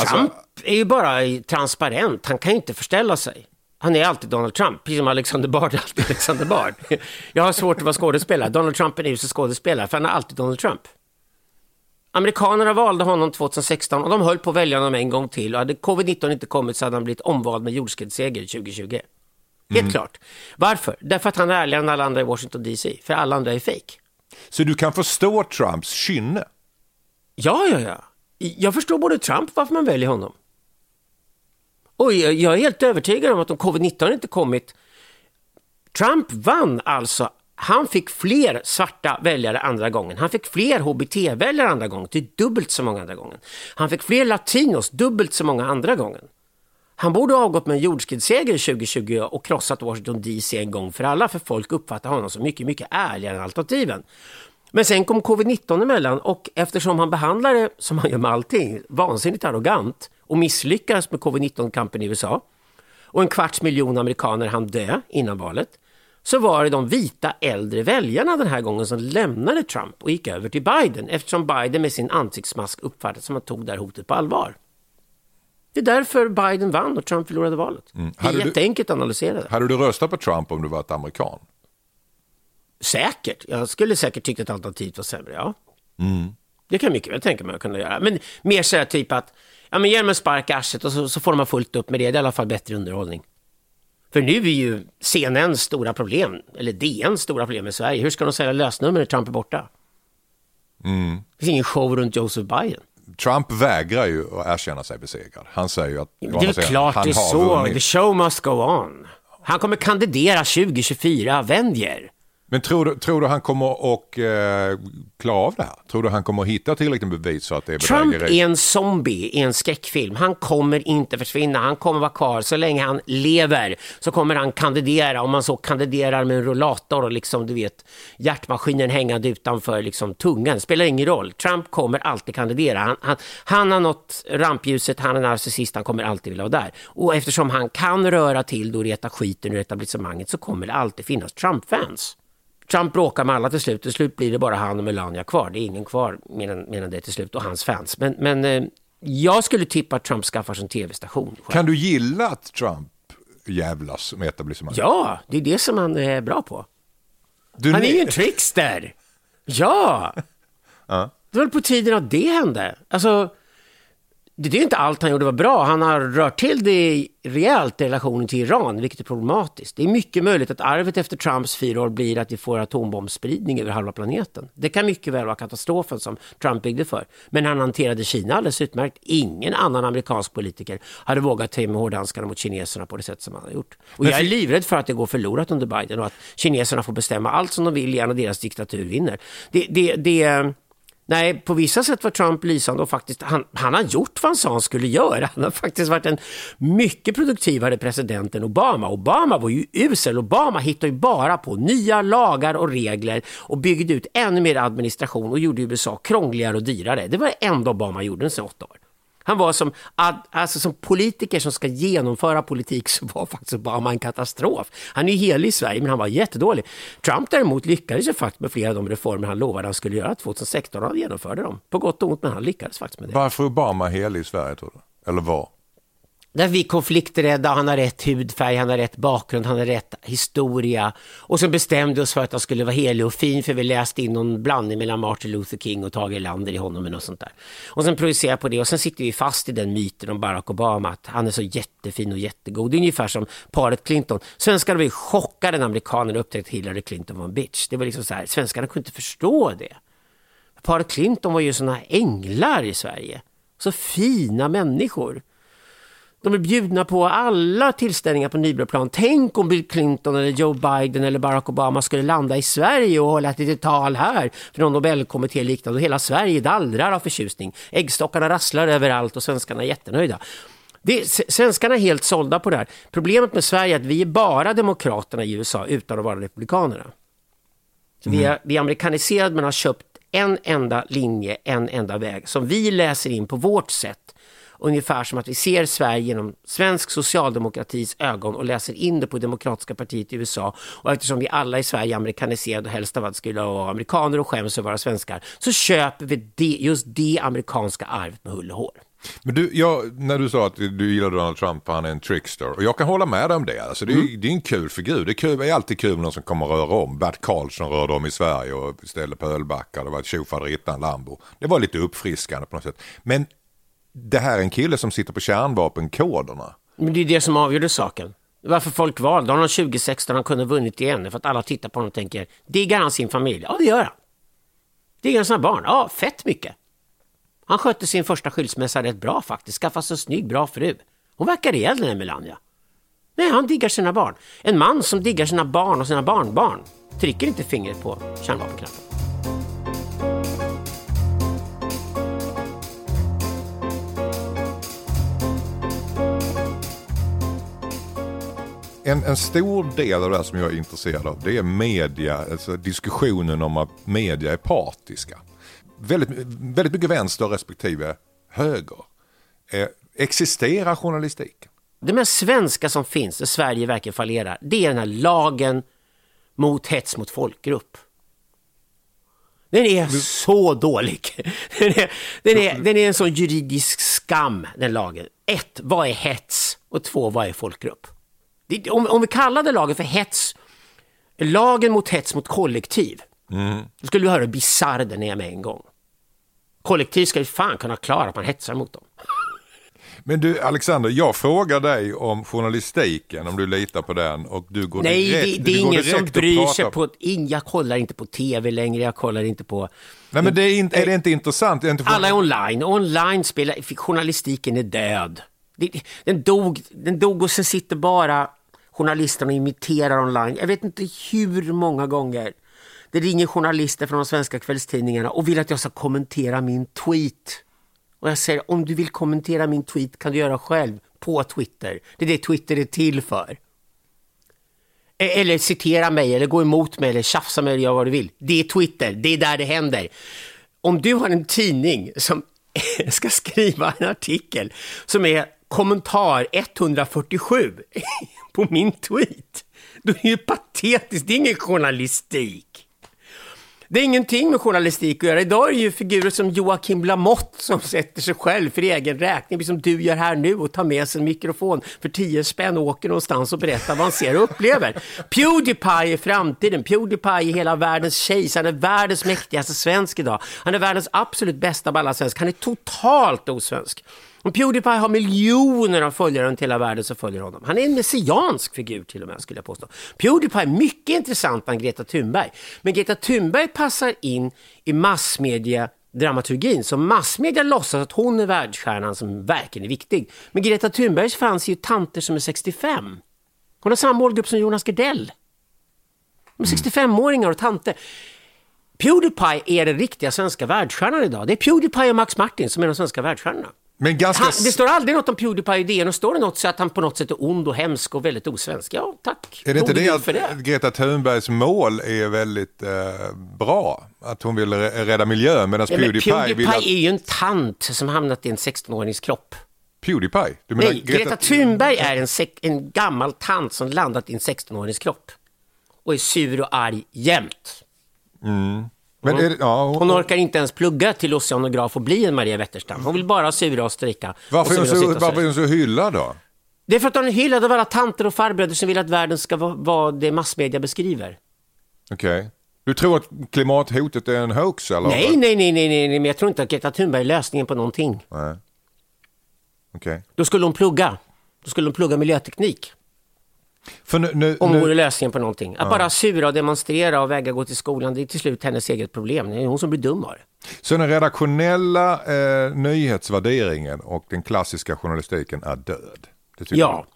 Speaker 5: Alltså... Trump är ju bara transparent, han kan ju inte förställa sig. Han är alltid Donald Trump, precis som Alexander Bard är alltid Alexander Bard. *laughs* Jag har svårt att vara skådespelare. Donald Trump är en usel skådespelare, för han är alltid Donald Trump. Amerikanerna valde honom 2016 och de höll på att välja honom en gång till. Och hade covid-19 inte kommit så hade han blivit omvald med jordskredsseger 2020. Helt mm. klart. Varför? Därför att han är ärligare än alla andra i Washington DC. För alla andra är fake.
Speaker 4: Så du kan förstå Trumps kynne?
Speaker 5: Ja, ja, ja. Jag förstår både Trump varför man väljer honom. Och jag är helt övertygad om att om covid-19 inte kommit... Trump vann alltså. Han fick fler svarta väljare andra gången. Han fick fler HBT-väljare andra gången. Det är dubbelt så många andra gången. Han fick fler latinos, dubbelt så många andra gången. Han borde ha avgått med en jordskredsseger 2020 och krossat Washington DC en gång för alla, för folk uppfattar honom som mycket, mycket ärligare än alternativen. Men sen kom covid-19 emellan och eftersom han behandlade, som han gör med allting, vansinnigt arrogant och misslyckades med covid-19-kampen i USA och en kvarts miljon amerikaner hann dö innan valet så var det de vita äldre väljarna den här gången som lämnade Trump och gick över till Biden eftersom Biden med sin ansiktsmask uppfattades som att han tog det här hotet på allvar. Det är därför Biden vann och Trump förlorade valet. Mm. Det är jätteenkelt att analysera det.
Speaker 4: Hade du röstat på Trump om du var ett amerikan?
Speaker 5: Säkert. Jag skulle säkert tyckt att alternativet var sämre, ja. Mm. Det kan jag mycket väl tänka mig att kunna göra. Men mer så här typ att, ja men ge dem en spark i arslet och så, så får de fullt upp med det. Det är i alla fall bättre underhållning. För nu är ju CNNs stora problem, eller DNs stora problem i Sverige. Hur ska de sälja lösnummer när Trump är borta? Mm. Det finns ingen show runt Joseph Biden.
Speaker 4: Trump vägrar ju att erkänna sig besegrad. Han säger ju att...
Speaker 5: Det är
Speaker 4: säger,
Speaker 5: klart det är så. Vunnit. The show must go on. Han kommer kandidera 2024, vänjer.
Speaker 4: Men tror du, tror du han kommer att eh, klara av det här? Tror du han kommer att hitta tillräckligt bevis så att det är bedrägeri?
Speaker 5: Trump är en zombie i en skräckfilm. Han kommer inte försvinna. Han kommer vara kvar. Så länge han lever så kommer han kandidera. Om man så kandiderar med en rullator och liksom, du vet, hjärtmaskinen hängande utanför liksom, tungan. Spelar ingen roll. Trump kommer alltid kandidera. Han, han, han har nått rampljuset. Han är narcissist. Han kommer alltid vilja vara där. Och eftersom han kan röra till det och reta skiten ur etablissemanget så kommer det alltid finnas Trump-fans. Trump bråkar med alla till slut. Till slut blir det bara han och Melania kvar. Det är ingen kvar mer än det till slut och hans fans. Men, men eh, jag skulle tippa att Trump skaffar sig en tv-station.
Speaker 4: Kan du gilla att Trump jävlas med etablissemanget?
Speaker 5: Ja, det är det som han är bra på. Du han är ju en trickster. Ja! *laughs* ja. Det var på tiden att det hände. Alltså, det är inte allt han gjorde var bra. Han har rört till det rejält i relationen till Iran, vilket är problematiskt. Det är mycket möjligt att arvet efter Trumps fyra år blir att vi får atombombsspridning över halva planeten. Det kan mycket väl vara katastrofen som Trump byggde för. Men han hanterade Kina alldeles utmärkt. Ingen annan amerikansk politiker hade vågat ta med hårdhandskarna mot kineserna på det sätt som han har gjort. Och jag är livrädd för att det går förlorat under Biden och att kineserna får bestämma allt som de vill och deras diktatur vinner. Det, det, det Nej, på vissa sätt var Trump lysande och faktiskt, han, han har gjort vad han sa han skulle göra. Han har faktiskt varit en mycket produktivare president än Obama. Obama var ju usel. Obama hittade ju bara på nya lagar och regler och byggde ut ännu mer administration och gjorde USA krångligare och dyrare. Det var det enda Obama gjorde under åtta år. Han var som, alltså som politiker som ska genomföra politik så var faktiskt Obama en katastrof. Han är ju helig i Sverige men han var jättedålig. Trump däremot lyckades ju faktiskt med flera av de reformer han lovade han skulle göra 2016 och han genomförde dem. På gott och ont men han lyckades faktiskt med det.
Speaker 4: Varför Obama helig i Sverige tror du? Eller var?
Speaker 5: Där vi är konflikträdda, han har rätt hudfärg, han har rätt bakgrund, han har rätt historia. Och så bestämde vi oss för att han skulle vara helig och fin för vi läste in någon blandning mellan Martin Luther King och Tage Erlander i honom och något sånt där. Och sen projicerar på det och sen sitter vi fast i den myten om Barack Obama att han är så jättefin och jättegod. Det är ungefär som paret Clinton. Svenskarna var chockade när amerikanerna upptäckte att Hillary Clinton var en bitch. Det var liksom så här, svenskarna kunde inte förstå det. Paret Clinton var ju sådana änglar i Sverige. Så fina människor. De är bjudna på alla tillställningar på Nybroplan. Tänk om Bill Clinton eller Joe Biden eller Barack Obama skulle landa i Sverige och hålla ett litet tal här för någon Nobelkommitté liknande och hela Sverige dallrar av förtjusning. Äggstockarna rasslar överallt och svenskarna är jättenöjda. Det, svenskarna är helt sålda på det här. Problemet med Sverige är att vi är bara demokraterna i USA utan att vara republikanerna. Så vi, är, vi är amerikaniserade men har köpt en enda linje, en enda väg som vi läser in på vårt sätt. Ungefär som att vi ser Sverige genom svensk socialdemokratis ögon och läser in det på Demokratiska partiet i USA. Och eftersom vi alla i Sverige är amerikaniserade och helst av allt skulle vara amerikaner och skäms att vara svenskar så köper vi det, just det amerikanska arvet med hull och hår.
Speaker 4: Men du, jag, när du sa att du gillar Donald Trump han är en trickster. Och jag kan hålla med dig om det. Alltså, det, är, mm. det är en kul figur. Det är, kul, det är alltid kul med någon som kommer att röra om. Bert Karlsson rörde om i Sverige och ställde på ölbackar. Det var ett tjofaderittan Lambo. Det var lite uppfriskande på något sätt. Men det här är en kille som sitter på kärnvapenkoderna.
Speaker 5: Men det är det som avgjorde saken. Varför folk valde honom 2016 han kunde ha vunnit igen. För att alla tittar på honom och tänker, diggar han sin familj? Ja, det gör han. Diggar han sina barn? Ja, fett mycket. Han skötte sin första skilsmässa rätt bra faktiskt. Skaffade sig en snygg, bra fru. Hon verkar rejäl den här Melania. Nej, han diggar sina barn. En man som diggar sina barn och sina barnbarn trycker inte fingret på kärnvapenknappen.
Speaker 4: En, en, stor del av det som jag är intresserad av det är media, alltså diskussionen om att media är partiska väldigt, väldigt mycket vänster respektive höger. Eh, existerar journalistiken?
Speaker 5: Det mest svenska som finns, där Sverige verkligen fallerar, det är den här lagen mot hets mot folkgrupp. Den är så dålig. *laughs* Den är, den, är, den är en sån juridisk skam, den lagen. Ett, vad är hets? Och två, vad är folkgrupp? Det, om, om vi kallade lagen för hets, lagen mot hets mot kollektiv, mm. då skulle du höra hur bisarr den är med en gång kollektiv ska ju fan kunna klara att man hetsar mot dem.
Speaker 4: Men du Alexander, jag frågar dig om journalistiken, om du litar på den och du går
Speaker 5: Nej,
Speaker 4: direkt,
Speaker 5: det, det är ingen som bryr sig på, jag kollar inte på tv längre, jag kollar inte på...
Speaker 4: Nej men det är, inte, är det inte intressant? Är inte
Speaker 5: Alla är online, online spelar, journalistiken är död. Den dog, den dog och sen sitter bara journalisterna imiterar online. Jag vet inte hur många gånger det ringer journalister från de svenska kvällstidningarna och vill att jag ska kommentera min tweet. Och jag säger, om du vill kommentera min tweet kan du göra själv på Twitter. Det är det Twitter är till för. E, eller citera mig, eller gå emot mig, eller tjafsa mig, eller göra vad du vill. Det är Twitter, det är där det händer. Om du har en tidning som *laughs* ska skriva en artikel som är kommentar 147 *laughs* på min tweet, då är det ju patetiskt, det är ingen journalistik. Det är ingenting med journalistik att göra. Idag är det ju figurer som Joakim Lamotte som sätter sig själv för egen räkning, som du gör här nu och tar med sig en mikrofon för tio spänn och åker någonstans och berättar vad han ser och upplever. Pewdiepie är framtiden. Pewdiepie är hela världens kejsare. Han är världens mäktigaste svensk idag. Han är världens absolut bästa av alla svensk. Han är totalt osvensk. Om Pewdiepie har miljoner av följare runt hela världen som följer honom. Han är en messiansk figur till och med skulle jag påstå. Pewdiepie är mycket intressant än Greta Thunberg. Men Greta Thunberg passar in i massmedia dramaturgin. Så massmedia låtsas att hon är världsstjärnan som verkligen är viktig. Men Greta Thunbergs fanns ju tanter som är 65. Hon har samma målgrupp som Jonas Gardell. De är 65-åringar och tanter. Pewdiepie är den riktiga svenska världsstjärnan idag. Det är Pewdiepie och Max Martin som är de svenska världsstjärnorna.
Speaker 4: Men ganska...
Speaker 5: Han, det står aldrig något om Pewdiepie i DN och står det något så att han på något sätt är ond och hemsk och väldigt osvensk. Ja, tack.
Speaker 4: Är det inte det att det. Greta Thunbergs mål är väldigt eh, bra? Att hon vill rädda miljön medan ja, Pewdiepie,
Speaker 5: Pewdiepie
Speaker 4: vill att...
Speaker 5: är ju en tant som hamnat i en 16-årings kropp.
Speaker 4: Pewdiepie?
Speaker 5: Du menar Nej, Greta, Greta Thunberg är en, en gammal tant som landat i en 16-årings kropp. Och är sur och arg jämt.
Speaker 4: Mm.
Speaker 5: Men mm. det, ja, hon, hon, orkar inte ens plugga till oceanograf och bli en Maria Wetterstam. Hon vill bara sura och strejka.
Speaker 4: Varför,
Speaker 5: och
Speaker 4: är hon så, varför är hon så hyllad då?
Speaker 5: Det är för att han är hyllad av alla tanter och farbröder som vill att världen ska vara vad det massmedia beskriver.
Speaker 4: Okej. Du tror att klimathotet är en hoax eller?
Speaker 5: Nej, nej, nej, nej, nej, men jag tror inte att Greta Thunberg är lösningen på någonting.
Speaker 4: Nej. Okej.
Speaker 5: Då skulle hon plugga. Då skulle hon plugga miljöteknik.
Speaker 4: För nu, nu,
Speaker 5: Om hon
Speaker 4: nu,
Speaker 5: lösningen på någonting. Att bara sura och demonstrera och vägra gå till skolan, det är till slut hennes eget problem. Det är hon som blir dum av det.
Speaker 4: så den redaktionella eh, nyhetsvärderingen och den klassiska journalistiken är död?
Speaker 5: Ja.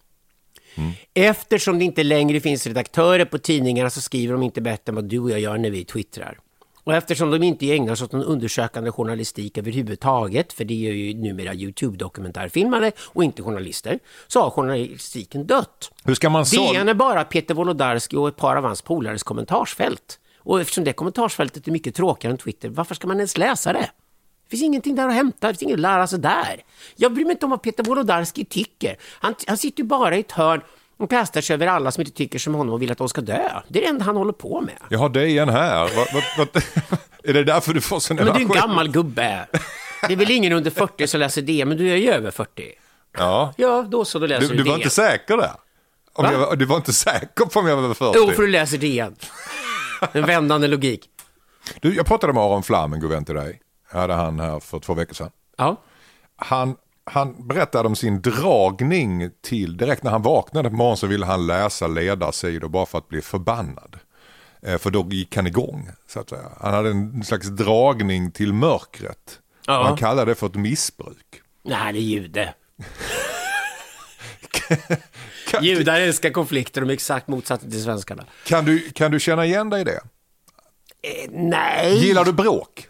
Speaker 5: Eftersom det inte längre finns redaktörer på tidningarna så skriver de inte bättre än vad du och jag gör när vi twittrar. Och eftersom de inte ägnar sig åt någon undersökande journalistik överhuvudtaget, för det är ju numera YouTube-dokumentärfilmare och inte journalister, så har journalistiken dött.
Speaker 4: Hur ska man så...
Speaker 5: DN är bara Peter Wolodarski och ett par av hans polares kommentarsfält. Och eftersom det kommentarsfältet är mycket tråkigare än Twitter, varför ska man ens läsa det? Det finns ingenting där att hämta, det finns inget att lära sig där. Jag bryr mig inte om vad Peter Wolodarski tycker. Han, han sitter ju bara i ett hörn och kastar sig över alla som inte tycker som honom och vill att de ska dö. Det är det enda han håller på med.
Speaker 4: Jag har DN här. Vad, vad, vad, *laughs* är det därför du får sån
Speaker 5: Men du är en gammal gubbe. Det är väl ingen under 40 som läser det, men du är ju över 40.
Speaker 4: Ja.
Speaker 5: Ja, då så, då läser
Speaker 4: Du,
Speaker 5: du,
Speaker 4: du var inte säker där? Om
Speaker 5: Va?
Speaker 4: jag, du var inte säker på om jag var över 40?
Speaker 5: Jo, för du läser DN. En vändande logik.
Speaker 4: Du, jag pratade med Aron Flam, en god vän till dig. Jag hade han här för två veckor sedan.
Speaker 5: Ja.
Speaker 4: Han, han berättade om sin dragning till, direkt när han vaknade på morgonen så ville han läsa ledarsidor bara för att bli förbannad. Eh, för då gick han igång, så att säga. Han hade en slags dragning till mörkret.
Speaker 5: Ja.
Speaker 4: Och Han kallade det för ett missbruk.
Speaker 5: Nej, det är jude. *laughs* Judar älskar konflikter, de är exakt motsatta till svenskarna.
Speaker 4: Kan du, kan du känna igen dig i det?
Speaker 5: Eh, nej,
Speaker 4: Gillar du bråk?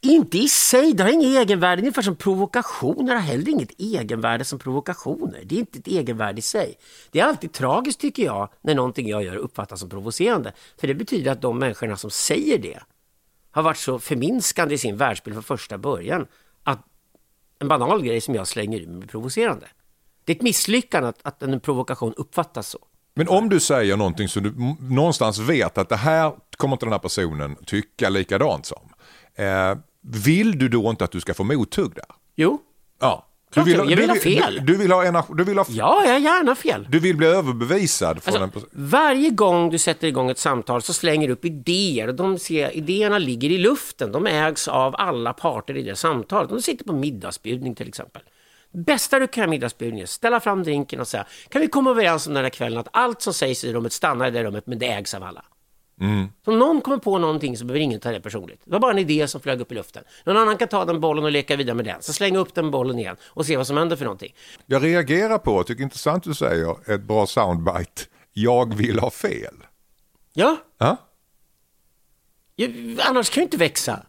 Speaker 5: Inte i sig. Det har inget egenvärde. Det är ungefär som provokationer har heller inget egenvärde som provokationer. Det är inte ett egenvärde i sig. Det är alltid tragiskt tycker jag när någonting jag gör uppfattas som provocerande. För det betyder att de människorna som säger det har varit så förminskande i sin världsbild från första början att en banal grej som jag slänger ur mig blir provocerande. Det är ett misslyckande att, att en provokation uppfattas så.
Speaker 4: Men om du säger någonting som du någonstans vet att det här kommer inte den här personen tycka likadant som. Eh, vill du då inte att du ska få mothugg där?
Speaker 5: Jo,
Speaker 4: Ja. Du
Speaker 5: vill. Jag vill ha
Speaker 4: du,
Speaker 5: fel.
Speaker 4: Du, du vill ha energi, du vill ha,
Speaker 5: ja, jag gärna fel.
Speaker 4: du vill bli överbevisad från en
Speaker 5: Alltså,
Speaker 4: person.
Speaker 5: varje gång du sätter igång ett samtal så slänger du upp idéer. De ser, idéerna ligger i luften. De ägs av alla parter i det samtalet. De sitter på middagsbjudning till exempel. Bästa du kan i middagsbjudning är att ställa fram drinken och säga kan vi komma överens om den här kvällen att allt som sägs i rummet stannar i det rummet men det ägs av alla. Så om någon kommer på någonting så behöver ingen ta det personligt. Det var bara en idé som flög upp i luften. Någon annan kan ta den bollen och leka vidare med den. Så slänga upp den bollen igen och se vad som händer för någonting.
Speaker 4: Jag reagerar på, tycker intressant du säger, ett bra soundbite. Jag vill ha fel.
Speaker 5: Ja,
Speaker 4: Ja?
Speaker 5: jag, annars kan jag inte växa.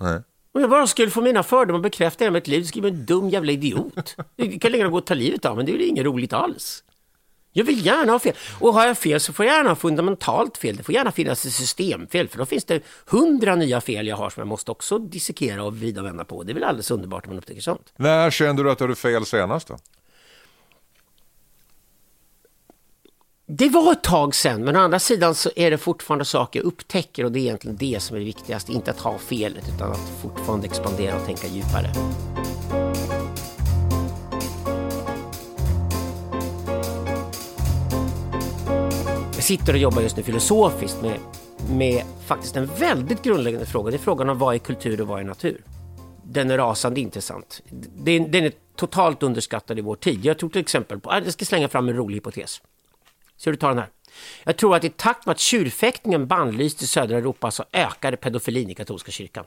Speaker 4: Nej.
Speaker 5: Om jag bara skulle få mina fördomar bekräftade i mitt liv så skulle jag vara en dum jävla idiot. *laughs* Jag kan längre gå och ta livet av men det är väl inget roligt alls. Jag vill gärna ha fel. Och har jag fel så får jag gärna ha fundamentalt fel. Det får gärna finnas ett systemfel. För då finns det hundra nya fel jag har som jag måste också dissekera och vrida och vända på. Det är väl alldeles underbart om man upptäcker sånt.
Speaker 4: När kände du att du hade fel senast då?
Speaker 5: Det var ett tag sedan, men å andra sidan så är det fortfarande saker jag upptäcker och det är egentligen det som är det viktigaste. Inte att ha felet utan att fortfarande expandera och tänka djupare. Sitter och jobbar just nu filosofiskt med, med faktiskt en väldigt grundläggande fråga. Det är frågan om vad är kultur och vad är natur? Den är rasande intressant. Den, den är totalt underskattad i vår tid. Jag tror till exempel på, äh, jag ska slänga fram en rolig hypotes. Så du tar den här. Jag tror att i takt med att tjurfäktningen bannlyste i södra Europa så ökade pedofilin i katolska kyrkan.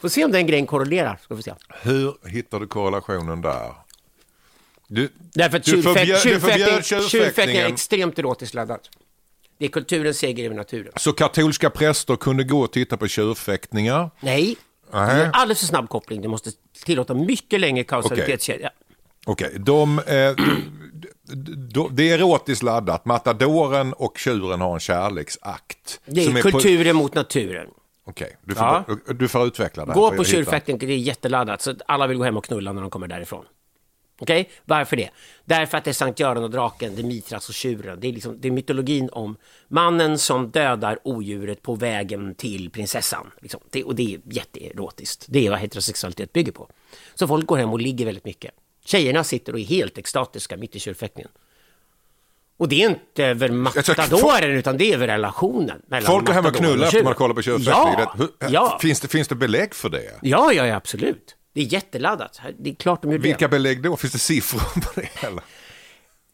Speaker 5: Får se om den grejen korrelerar. Ska vi se.
Speaker 4: Hur hittar du korrelationen där? Du,
Speaker 5: Därför att
Speaker 4: du förbjöd, du
Speaker 5: tjurfäktning, tjurfäktning är extremt erotiskt laddat. Det är kulturens seger över naturen.
Speaker 4: Så katolska präster kunde gå och titta på tjurfäktningar.
Speaker 5: Nej, det
Speaker 4: Nej.
Speaker 5: är alldeles för snabb koppling. Det måste tillåta mycket längre kausalitetskedja.
Speaker 4: Okej, de, eh, d- d- det är erotiskt laddat. Matadoren och tjuren har en kärleksakt.
Speaker 5: Det är
Speaker 4: på-
Speaker 5: kulturen mot naturen.
Speaker 4: Okej, du, får,
Speaker 5: Ja.
Speaker 4: du får utveckla det.
Speaker 5: Gå på tjurfäktning, det är jätteladdat. Så alla vill gå hem och knulla när de kommer därifrån. Okej, varför det? Därför att det är Sankt Göran och draken, det är Mitras och tjuren. Det är, liksom, det är mytologin om mannen som dödar odjuret på vägen till prinsessan. Liksom. Det, och det är jätteerotiskt. Det är vad heterosexualitet bygger på. Så folk går hem och ligger väldigt mycket. Tjejerna sitter och är helt extatiska mitt i tjurfäktningen. Och det är inte över matadoren, utan det är över relationen. mellan
Speaker 4: Folk går hem och knullar efter man kollar på köpfäktning.
Speaker 5: Ja, ja.
Speaker 4: Finns, det, finns det belägg för det?
Speaker 5: ja, ja, ja, absolut. Det är jätteladdat. Det är klart de gör det.
Speaker 4: Vilka belägg då? Finns det siffror på det? Eller?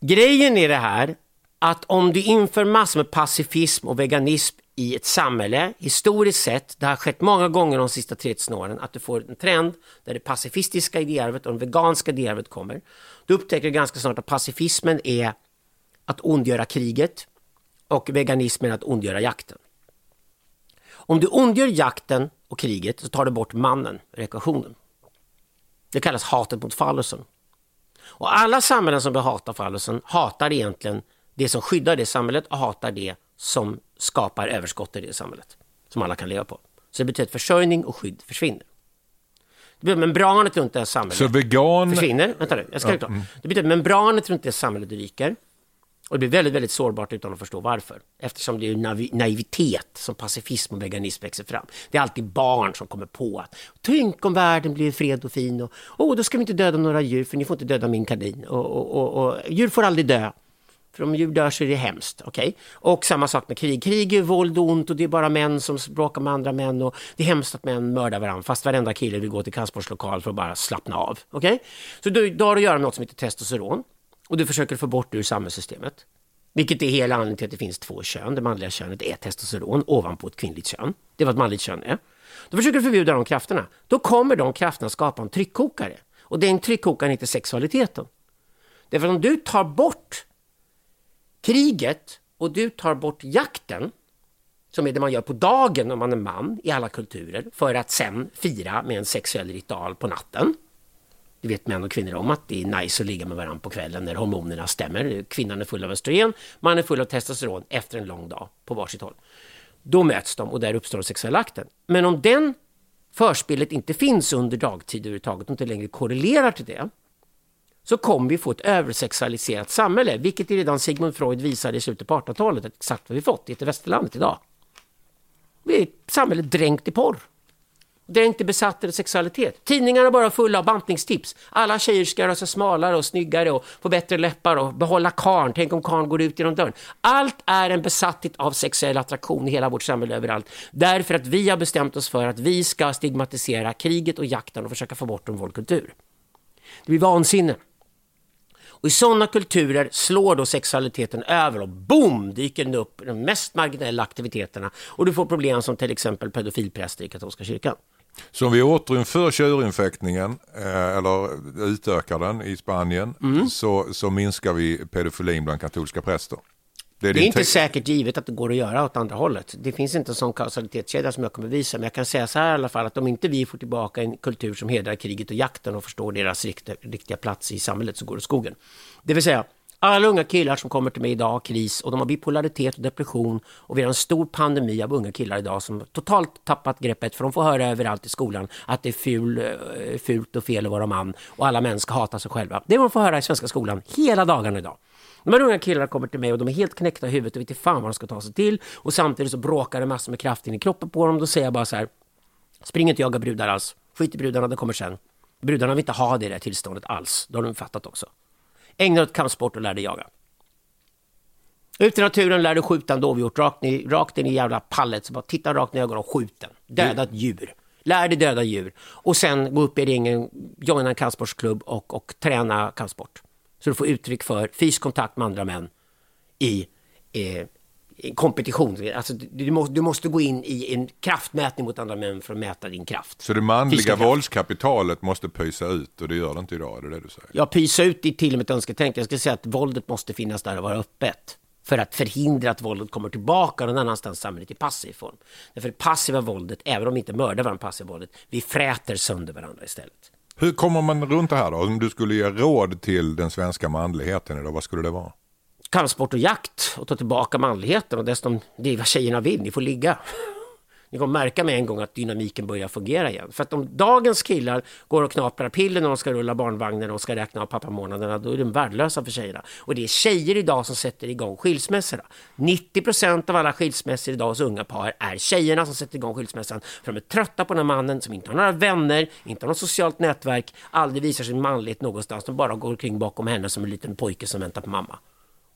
Speaker 5: Grejen är det här att om du inför massor med pacifism och veganism i ett samhälle, historiskt sett, det har skett många gånger de sista 30 åren, att du får en trend där det pacifistiska idéarvet och det veganska idéarvet kommer. Du upptäcker ganska snart att pacifismen är att ondgöra kriget och veganismen är att ondgöra jakten. Om du ondgör jakten och kriget så tar du bort mannen, rekreationen. Det kallas hatet mot fallusen. Och alla samhällen som behatar fallusen hatar egentligen det som skyddar det samhället och hatar det som skapar överskott i det samhället. Som alla kan leva på. Så det betyder att försörjning och skydd försvinner. Det betyder att membranet runt det här samhället
Speaker 4: Så vegan...
Speaker 5: försvinner. Vänta nu, jag ska ja, Det betyder att membranet runt det samhället ryker. Och det blir väldigt, väldigt sårbart utan att förstå varför. Eftersom det är naiv naivitet som pacifism och veganism växer fram. Det är alltid barn som kommer på att tänk om världen blir fred och fin och oh, då ska vi inte döda några djur för ni får inte döda min kanin. Och, och, och, och djur får aldrig dö. För om djur dör så är det hemskt. Okay? Och samma sak med krig. Krig är våld och ont och det är bara män som bråkar med andra män och det är hemskt att män mördar varandra fast varenda kille vill gå till kampsportslokal för att bara slappna av. Okay? Så då, då har du att göra med något som heter testosteron och du försöker få bort det ur samhällssystemet. Vilket är hela anledningen till att det finns två kön. Det manliga könet är testosteron ovanpå ett kvinnligt kön. Det är vad ett manligt kön är. Då försöker du förbjuda de krafterna. Då kommer de krafterna skapa en tryckkokare. Och den tryckkokaren heter sexualiteten. Därför att om du tar bort kriget och du tar bort jakten, som är det man gör på dagen om man är man i alla kulturer, för att sen fira med en sexuell ritual på natten. Det vet män och kvinnor om att det är nice att ligga med varandra på kvällen när hormonerna stämmer. Kvinnan är full av östrogen, man är full av testosteron efter en lång dag på varsitt håll. Då möts de och där uppstår den sexuella akten. Men om den förspelet inte finns under dagtid överhuvudtaget och inte längre korrelerar till det, så kommer vi få ett översexualiserat samhälle, vilket redan Sigmund Freud visade i slutet på 1800-talet, exakt vad vi fått i ett västerlandet idag. Vi är ett samhälle dränkt i porr. Den är inte besatt av sexualitet. Tidningarna är bara fulla av bantningstips. Alla tjejer ska göra sig smalare och snyggare och få bättre läppar och behålla karn. Tänk om karn går ut genom dörren. Allt är en besatthet av sexuell attraktion i hela vårt samhälle överallt. Därför att vi har bestämt oss för att vi ska stigmatisera kriget och jakten och försöka få bort dem vår kultur. Det blir vansinne. Och i sådana kulturer slår då sexualiteten över och boom dyker den upp i de mest marginella aktiviteterna och du får problem som till exempel pedofilpräster i katolska kyrkan.
Speaker 4: Så om vi återinför tjurinfektningen eh, eller utökar den i Spanien
Speaker 5: Mm.
Speaker 4: så, så minskar vi pedofilin bland katolska präster.
Speaker 5: Det är
Speaker 4: din
Speaker 5: inte
Speaker 4: te-
Speaker 5: säkert givet att det går att göra åt andra hållet. Det finns inte en sån kausalitetskedja som jag kan bevisa, men jag kan säga så här i alla fall att om inte vi får tillbaka en kultur som hedrar kriget och jakten och förstår deras riktiga plats i samhället så går det skogen. Det vill säga, alla unga killar som kommer till mig idag har kris och de har bipolaritet och depression och vi har en stor pandemi av unga killar idag som totalt tappat greppet för de får höra överallt i skolan att det är ful, eh, fult och fel att vara man och alla män ska hata sig själva. Det är vad de får höra i svenska skolan hela dagarna idag. De här unga killarna kommer till mig och de är helt knäckta i huvudet och vet inte fan vad de ska ta sig till. Och samtidigt så bråkar det massor med kraft in i kroppen på dem. Då säger jag bara så här, spring inte och jaga brudar alls. Skit i brudarna, det kommer sen. Brudarna vill inte ha det i det här tillståndet alls. Det har de fattat också. Ägna dig åt kampsport och lär dig jaga. Ut i naturen, lär dig skjuta en dovhjort rakt, ner- rakt in i jävla pallet. Så bara titta rakt ner i ögonen och skjut den. Döda ett djur. Lär dig döda djur. Och sen gå upp i ringen, joina en kampsportsklubb och, och träna kampsport. Så du får uttryck för fysisk kontakt med andra män i, eh, i kompetition. Alltså, du, måste, du måste gå in i en kraftmätning mot andra män för att mäta din kraft.
Speaker 4: Så det manliga våldskapitalet måste pysa ut och det gör det inte idag, är det det du säger?
Speaker 5: Jag pysa ut i till och med ett önsketänk. Jag skulle säga att våldet måste finnas där och vara öppet. För att förhindra att våldet kommer tillbaka någon annanstans i samhället i passiv form. Därför det passiva våldet, även om vi inte mördar varandra passiva våldet, vi fräter sönder varandra istället.
Speaker 4: Hur kommer man runt det här då? Om du skulle ge råd till den svenska manligheten idag, vad skulle det vara?
Speaker 5: Kampsport och jakt och ta tillbaka manligheten och dessutom det är vad tjejerna vill, ni får ligga. Ni kommer märka med en gång att dynamiken börjar fungera igen. För att om dagens killar går och knaprar piller när de ska rulla barnvagnen och ska räkna av pappamånaderna, då är de värdelösa för tjejerna. Och det är tjejer idag som sätter igång skilsmässorna. 90% av alla skilsmässor idag hos unga par är tjejerna som sätter igång skilsmässan. För de är trötta på den här mannen som inte har några vänner, inte har något socialt nätverk, aldrig visar sin manlighet någonstans. De bara går kring bakom henne som en liten pojke som väntar på mamma.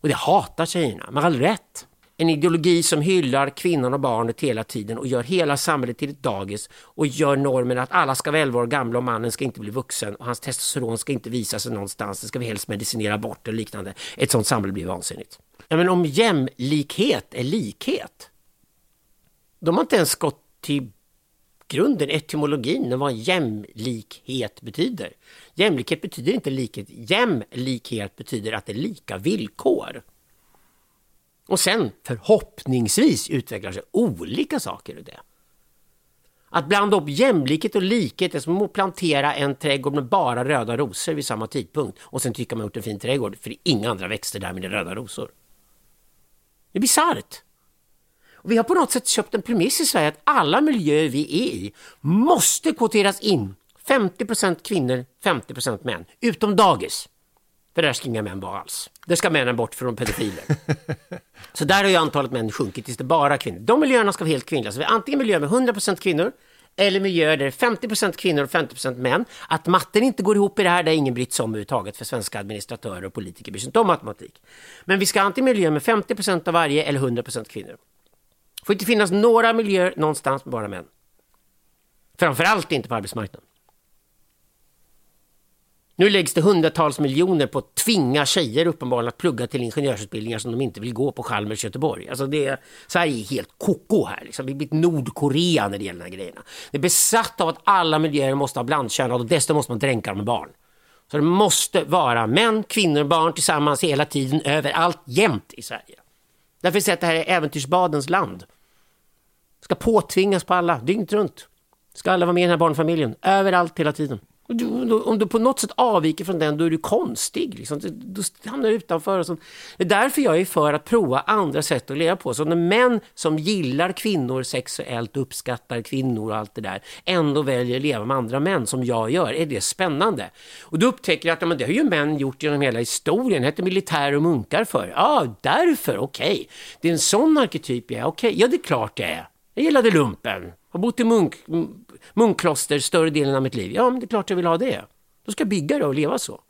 Speaker 5: Och det hatar tjejerna, med all rätt. En ideologi som hyllar kvinnan och barnet hela tiden och gör hela samhället till ett dagis och gör normen att alla ska vara 11 år gamla och mannen ska inte bli vuxen och hans testosteron ska inte visa sig någonstans. Det ska vi helst medicinera bort och liknande. Ett sånt samhälle blir vansinnigt. Ja, men om jämlikhet är likhet, de har inte ens gått till grunden, etymologin, vad jämlikhet betyder. Jämlikhet betyder inte likhet. Jämlikhet betyder att det är lika villkor. Och sen förhoppningsvis utvecklar sig olika saker ur det. Att blanda upp jämlikhet och likhet är som att plantera en trädgård med bara röda rosor vid samma tidpunkt och sen tycker man gjort en fin trädgård för det är inga andra växter där med röda rosor. Det är bisarrt. Och vi har på något sätt köpt en premiss i Sverige att alla miljöer vi är i måste kvoteras in 50% kvinnor, 50% män, utom dagis. För där ska inga män vara alls. Det ska männen bort från pedofiler. *laughs* Så där har ju antalet män sjunkit tills det bara är kvinnor. De miljöerna ska vara helt kvinnliga. Så vi har antingen miljöer med 100% kvinnor eller miljöer där det är 50% kvinnor och 50% män. Att matten inte går ihop i det här, det har ingen brytt sig om överhuvudtaget för svenska administratörer och politiker bryr sig inte om matematik. Men vi ska antingen miljöer med 50% av varje eller 100% kvinnor. Det får inte finnas några miljöer någonstans med bara män. Framförallt inte på arbetsmarknaden. Nu läggs det hundratals miljoner på att tvinga tjejer uppenbarligen att plugga till ingenjörsutbildningar som de inte vill gå på Chalmers Göteborg. Alltså det är, Sverige är helt koko här. Liksom. Vi har blivit Nordkorea när det gäller de här grejerna. Det är besatt av att alla miljöer måste ha blandkönade och dessutom måste man dränka dem med barn. Så det måste vara män, kvinnor och barn tillsammans hela tiden, överallt, jämt i Sverige. Därför säger jag att det här är äventyrsbadens land. Ska påtvingas på alla, dygnet runt. Ska alla vara med i den här barnfamiljen, överallt, hela tiden. Du, om du på något sätt avviker från den, då är du konstig. Liksom. Du hamnar utanför. Och sånt. Det är därför jag är för att prova andra sätt att leva på. Så när män som gillar kvinnor sexuellt, uppskattar kvinnor och allt det där, ändå väljer att leva med andra män som jag gör, är det spännande. Och då upptäcker jag att ja, men det har ju män gjort genom hela historien. Det hette militär och munkar för. Ja, därför, okej. Okay. Det är en sån arketyp jag är. Okej, okay. ja det är klart det är. Jag gillade lumpen. Har bott i munk, munkkloster större delen av mitt liv. Ja, men det är klart jag vill ha det. Då ska jag bygga det och leva så.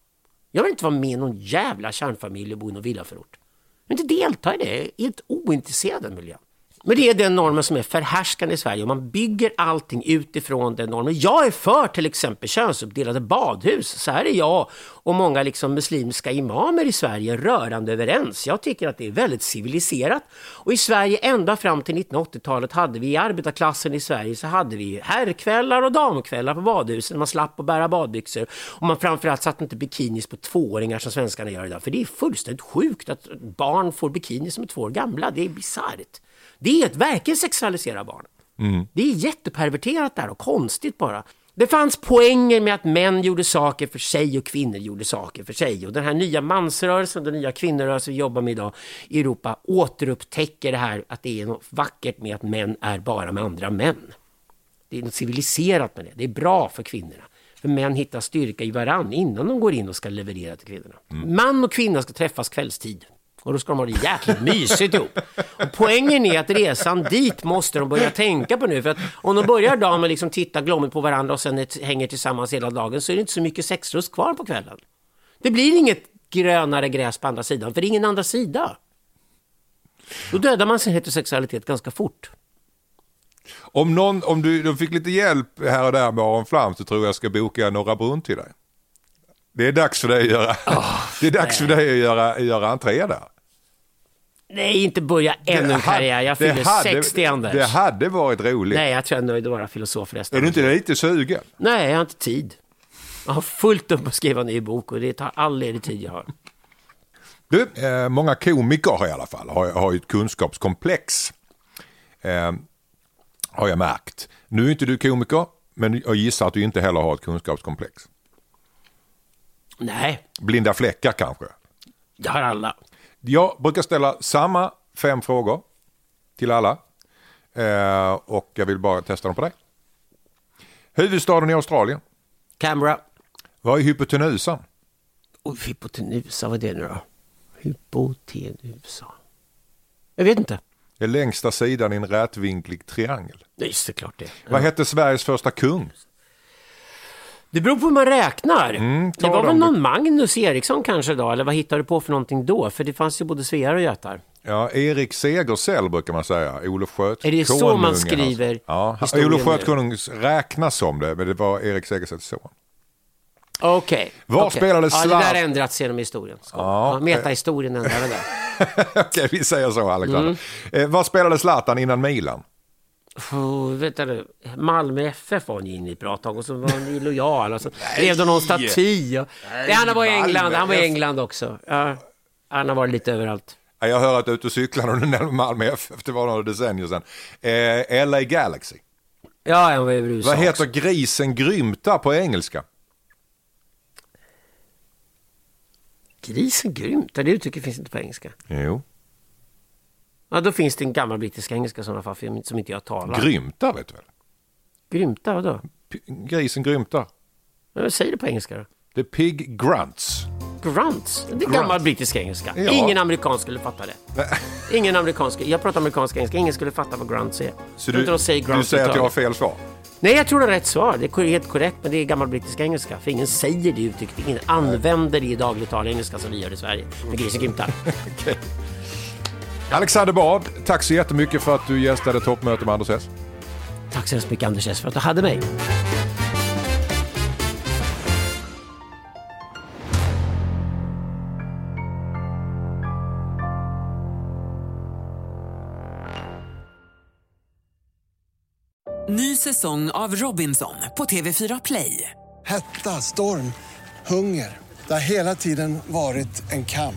Speaker 5: Jag vill inte vara med i någon jävla kärnfamilj och bo i någon villaförort. Jag vill inte delta i det. Jag är helt ointresserad av den miljön. Men det är den normen som är förhärskande i Sverige och man bygger allting utifrån den normen. Jag är för till exempel könsuppdelade badhus. Så här är jag och många liksom muslimska imamer i Sverige rörande överens. Jag tycker att det är väldigt civiliserat. Och i Sverige ända fram till 1980-talet hade vi i arbetarklassen i Sverige så hade vi herrkvällar och damkvällar på badhusen. Man slapp att bära badbyxor och man framförallt satte inte bikinis på tvååringar som svenskarna gör idag. För det är fullständigt sjukt att barn får bikinis som är två år gamla. Det är bisarrt. Det är att verkligen sexualisera barn. Mm. Det är jätteperverterat där och konstigt bara. Det fanns poänger med att män gjorde saker för sig och kvinnor gjorde saker för sig. Och den här nya mansrörelsen, den nya kvinnorörelsen vi jobbar med idag i Europa återupptäcker det här att det är något vackert med att män är bara med andra män. Det är något civiliserat med det. Det är bra för kvinnorna. För män hittar styrka i varann innan de går in och ska leverera till kvinnorna. Mm. Man och kvinna ska träffas kvällstid. Och då ska de ha det jäkligt mysigt ihop. Och poängen är att resan dit måste de börja tänka på nu. För att om de börjar dagen med liksom titta glommigt på varandra och sen hänger tillsammans hela dagen så är det inte så mycket sexlust kvar på kvällen. Det blir inget grönare gräs på andra sidan, för det är ingen andra sida. Då dödar man sin heterosexualitet ganska fort.
Speaker 4: Om, någon, om du, du fick lite hjälp här och där med Aron Flam så tror jag jag ska boka Norra Brunn till dig. Det är dags för dig att göra, oh, det är dags för dig att göra, göra entré där.
Speaker 5: Nej, inte börja ännu en karriär. Jag fyller hade, 60, Anders.
Speaker 4: Det hade varit roligt.
Speaker 5: Nej, jag tror jag är nöjd att vara filosof resten
Speaker 4: Är du inte lite sugen?
Speaker 5: Nej, jag har inte tid. Jag har fullt upp att skriva en ny bok och det tar all ledig tid jag har.
Speaker 4: Du, eh, många komiker i alla fall har, har ju ett kunskapskomplex. Eh, har jag märkt. Nu är inte du komiker, men jag gissar att du inte heller har ett kunskapskomplex.
Speaker 5: Nej.
Speaker 4: Blinda fläckar kanske?
Speaker 5: Det har alla.
Speaker 4: Jag brukar ställa samma fem frågor till alla. Eh, och jag vill bara testa dem på dig. Huvudstaden i Australien.
Speaker 5: Canberra.
Speaker 4: Vad är hypotenusan?
Speaker 5: Och hypotenusa, vad är det nu då? Hypotenusa. Jag vet inte.
Speaker 4: Det är längsta sidan i en rätvinklig triangel.
Speaker 5: Just det, klart det.
Speaker 4: Vad hette Sveriges första kung?
Speaker 5: Det beror på hur man räknar.
Speaker 4: Mm,
Speaker 5: det var väl
Speaker 4: dem.
Speaker 5: någon Magnus Eriksson kanske då? Eller vad hittade du på för någonting då? För det fanns ju både Svear och Götar.
Speaker 4: Ja, Erik Segersäll brukar man säga. Olof Sköt
Speaker 5: Är det så man skriver
Speaker 4: alltså. Ja,
Speaker 5: historien
Speaker 4: Olof Sköt
Speaker 5: nu?
Speaker 4: konung räknas som det, men det var Erik Segersälls son.
Speaker 5: Okej.
Speaker 4: Var
Speaker 5: okej.
Speaker 4: spelades
Speaker 5: Ja, det
Speaker 4: Zlatan-
Speaker 5: där har ändrats genom historien.
Speaker 4: Ja,
Speaker 5: Ja, metahistorien ändrar väl där. *laughs*
Speaker 4: Okej, vi säger så Alexander.
Speaker 5: Mm.
Speaker 4: Eh, vad spelade Zlatan innan Milan?
Speaker 5: Oh, vet du, Malmö FF var han inne i ett bra tag och så var han illojal och så *laughs* rev de någon staty. Och... Nej, han var i England, han var i. England också. Ja, han har varit lite överallt.
Speaker 4: Ja, Jag hör att du är ute och cyklar och du nämner Malmö FF, det var några decennier sedan. Eh, LA Galaxy.
Speaker 5: Ja, han var USA
Speaker 4: Vad heter
Speaker 5: också.
Speaker 4: grisen Grymta på engelska?
Speaker 5: Grisen grymt, det uttrycket finns inte på engelska.
Speaker 4: Jo.
Speaker 5: Ja, då finns det en gammal brittisk engelska i sådana fall som inte jag talar.
Speaker 4: Grymta vet du väl?
Speaker 5: Grymta, vadå?
Speaker 4: P- grisen Grymta.
Speaker 5: Men säg det på engelska då.
Speaker 4: Är Pig Grunts.
Speaker 5: Grunts. Det är
Speaker 4: Grunt.
Speaker 5: gammal brittisk engelska.
Speaker 4: Ja.
Speaker 5: Ingen amerikan skulle fatta det. Ingen amerikansk. Jag pratar amerikansk engelska. Ingen skulle fatta vad grunts är.
Speaker 4: Så du,
Speaker 5: de säger
Speaker 4: du
Speaker 5: grunts
Speaker 4: säger att jag har fel svar?
Speaker 5: Nej, jag tror det är rätt svar. Det är helt korrekt, men det är gammal brittisk engelska. För ingen säger det uttrycket. Ingen använder det i dagligt tal engelska som vi gör i Sverige. Med grisen grymtar. *laughs*
Speaker 4: Alexander Bard, tack så jättemycket för att du gästade toppmöte med Anders S.
Speaker 5: Tack så hemskt mycket Anders S för att du hade mig.
Speaker 1: Ny säsong av Robinson på TV4 Play.
Speaker 2: Hetta, storm, hunger. Det har hela tiden varit en kamp.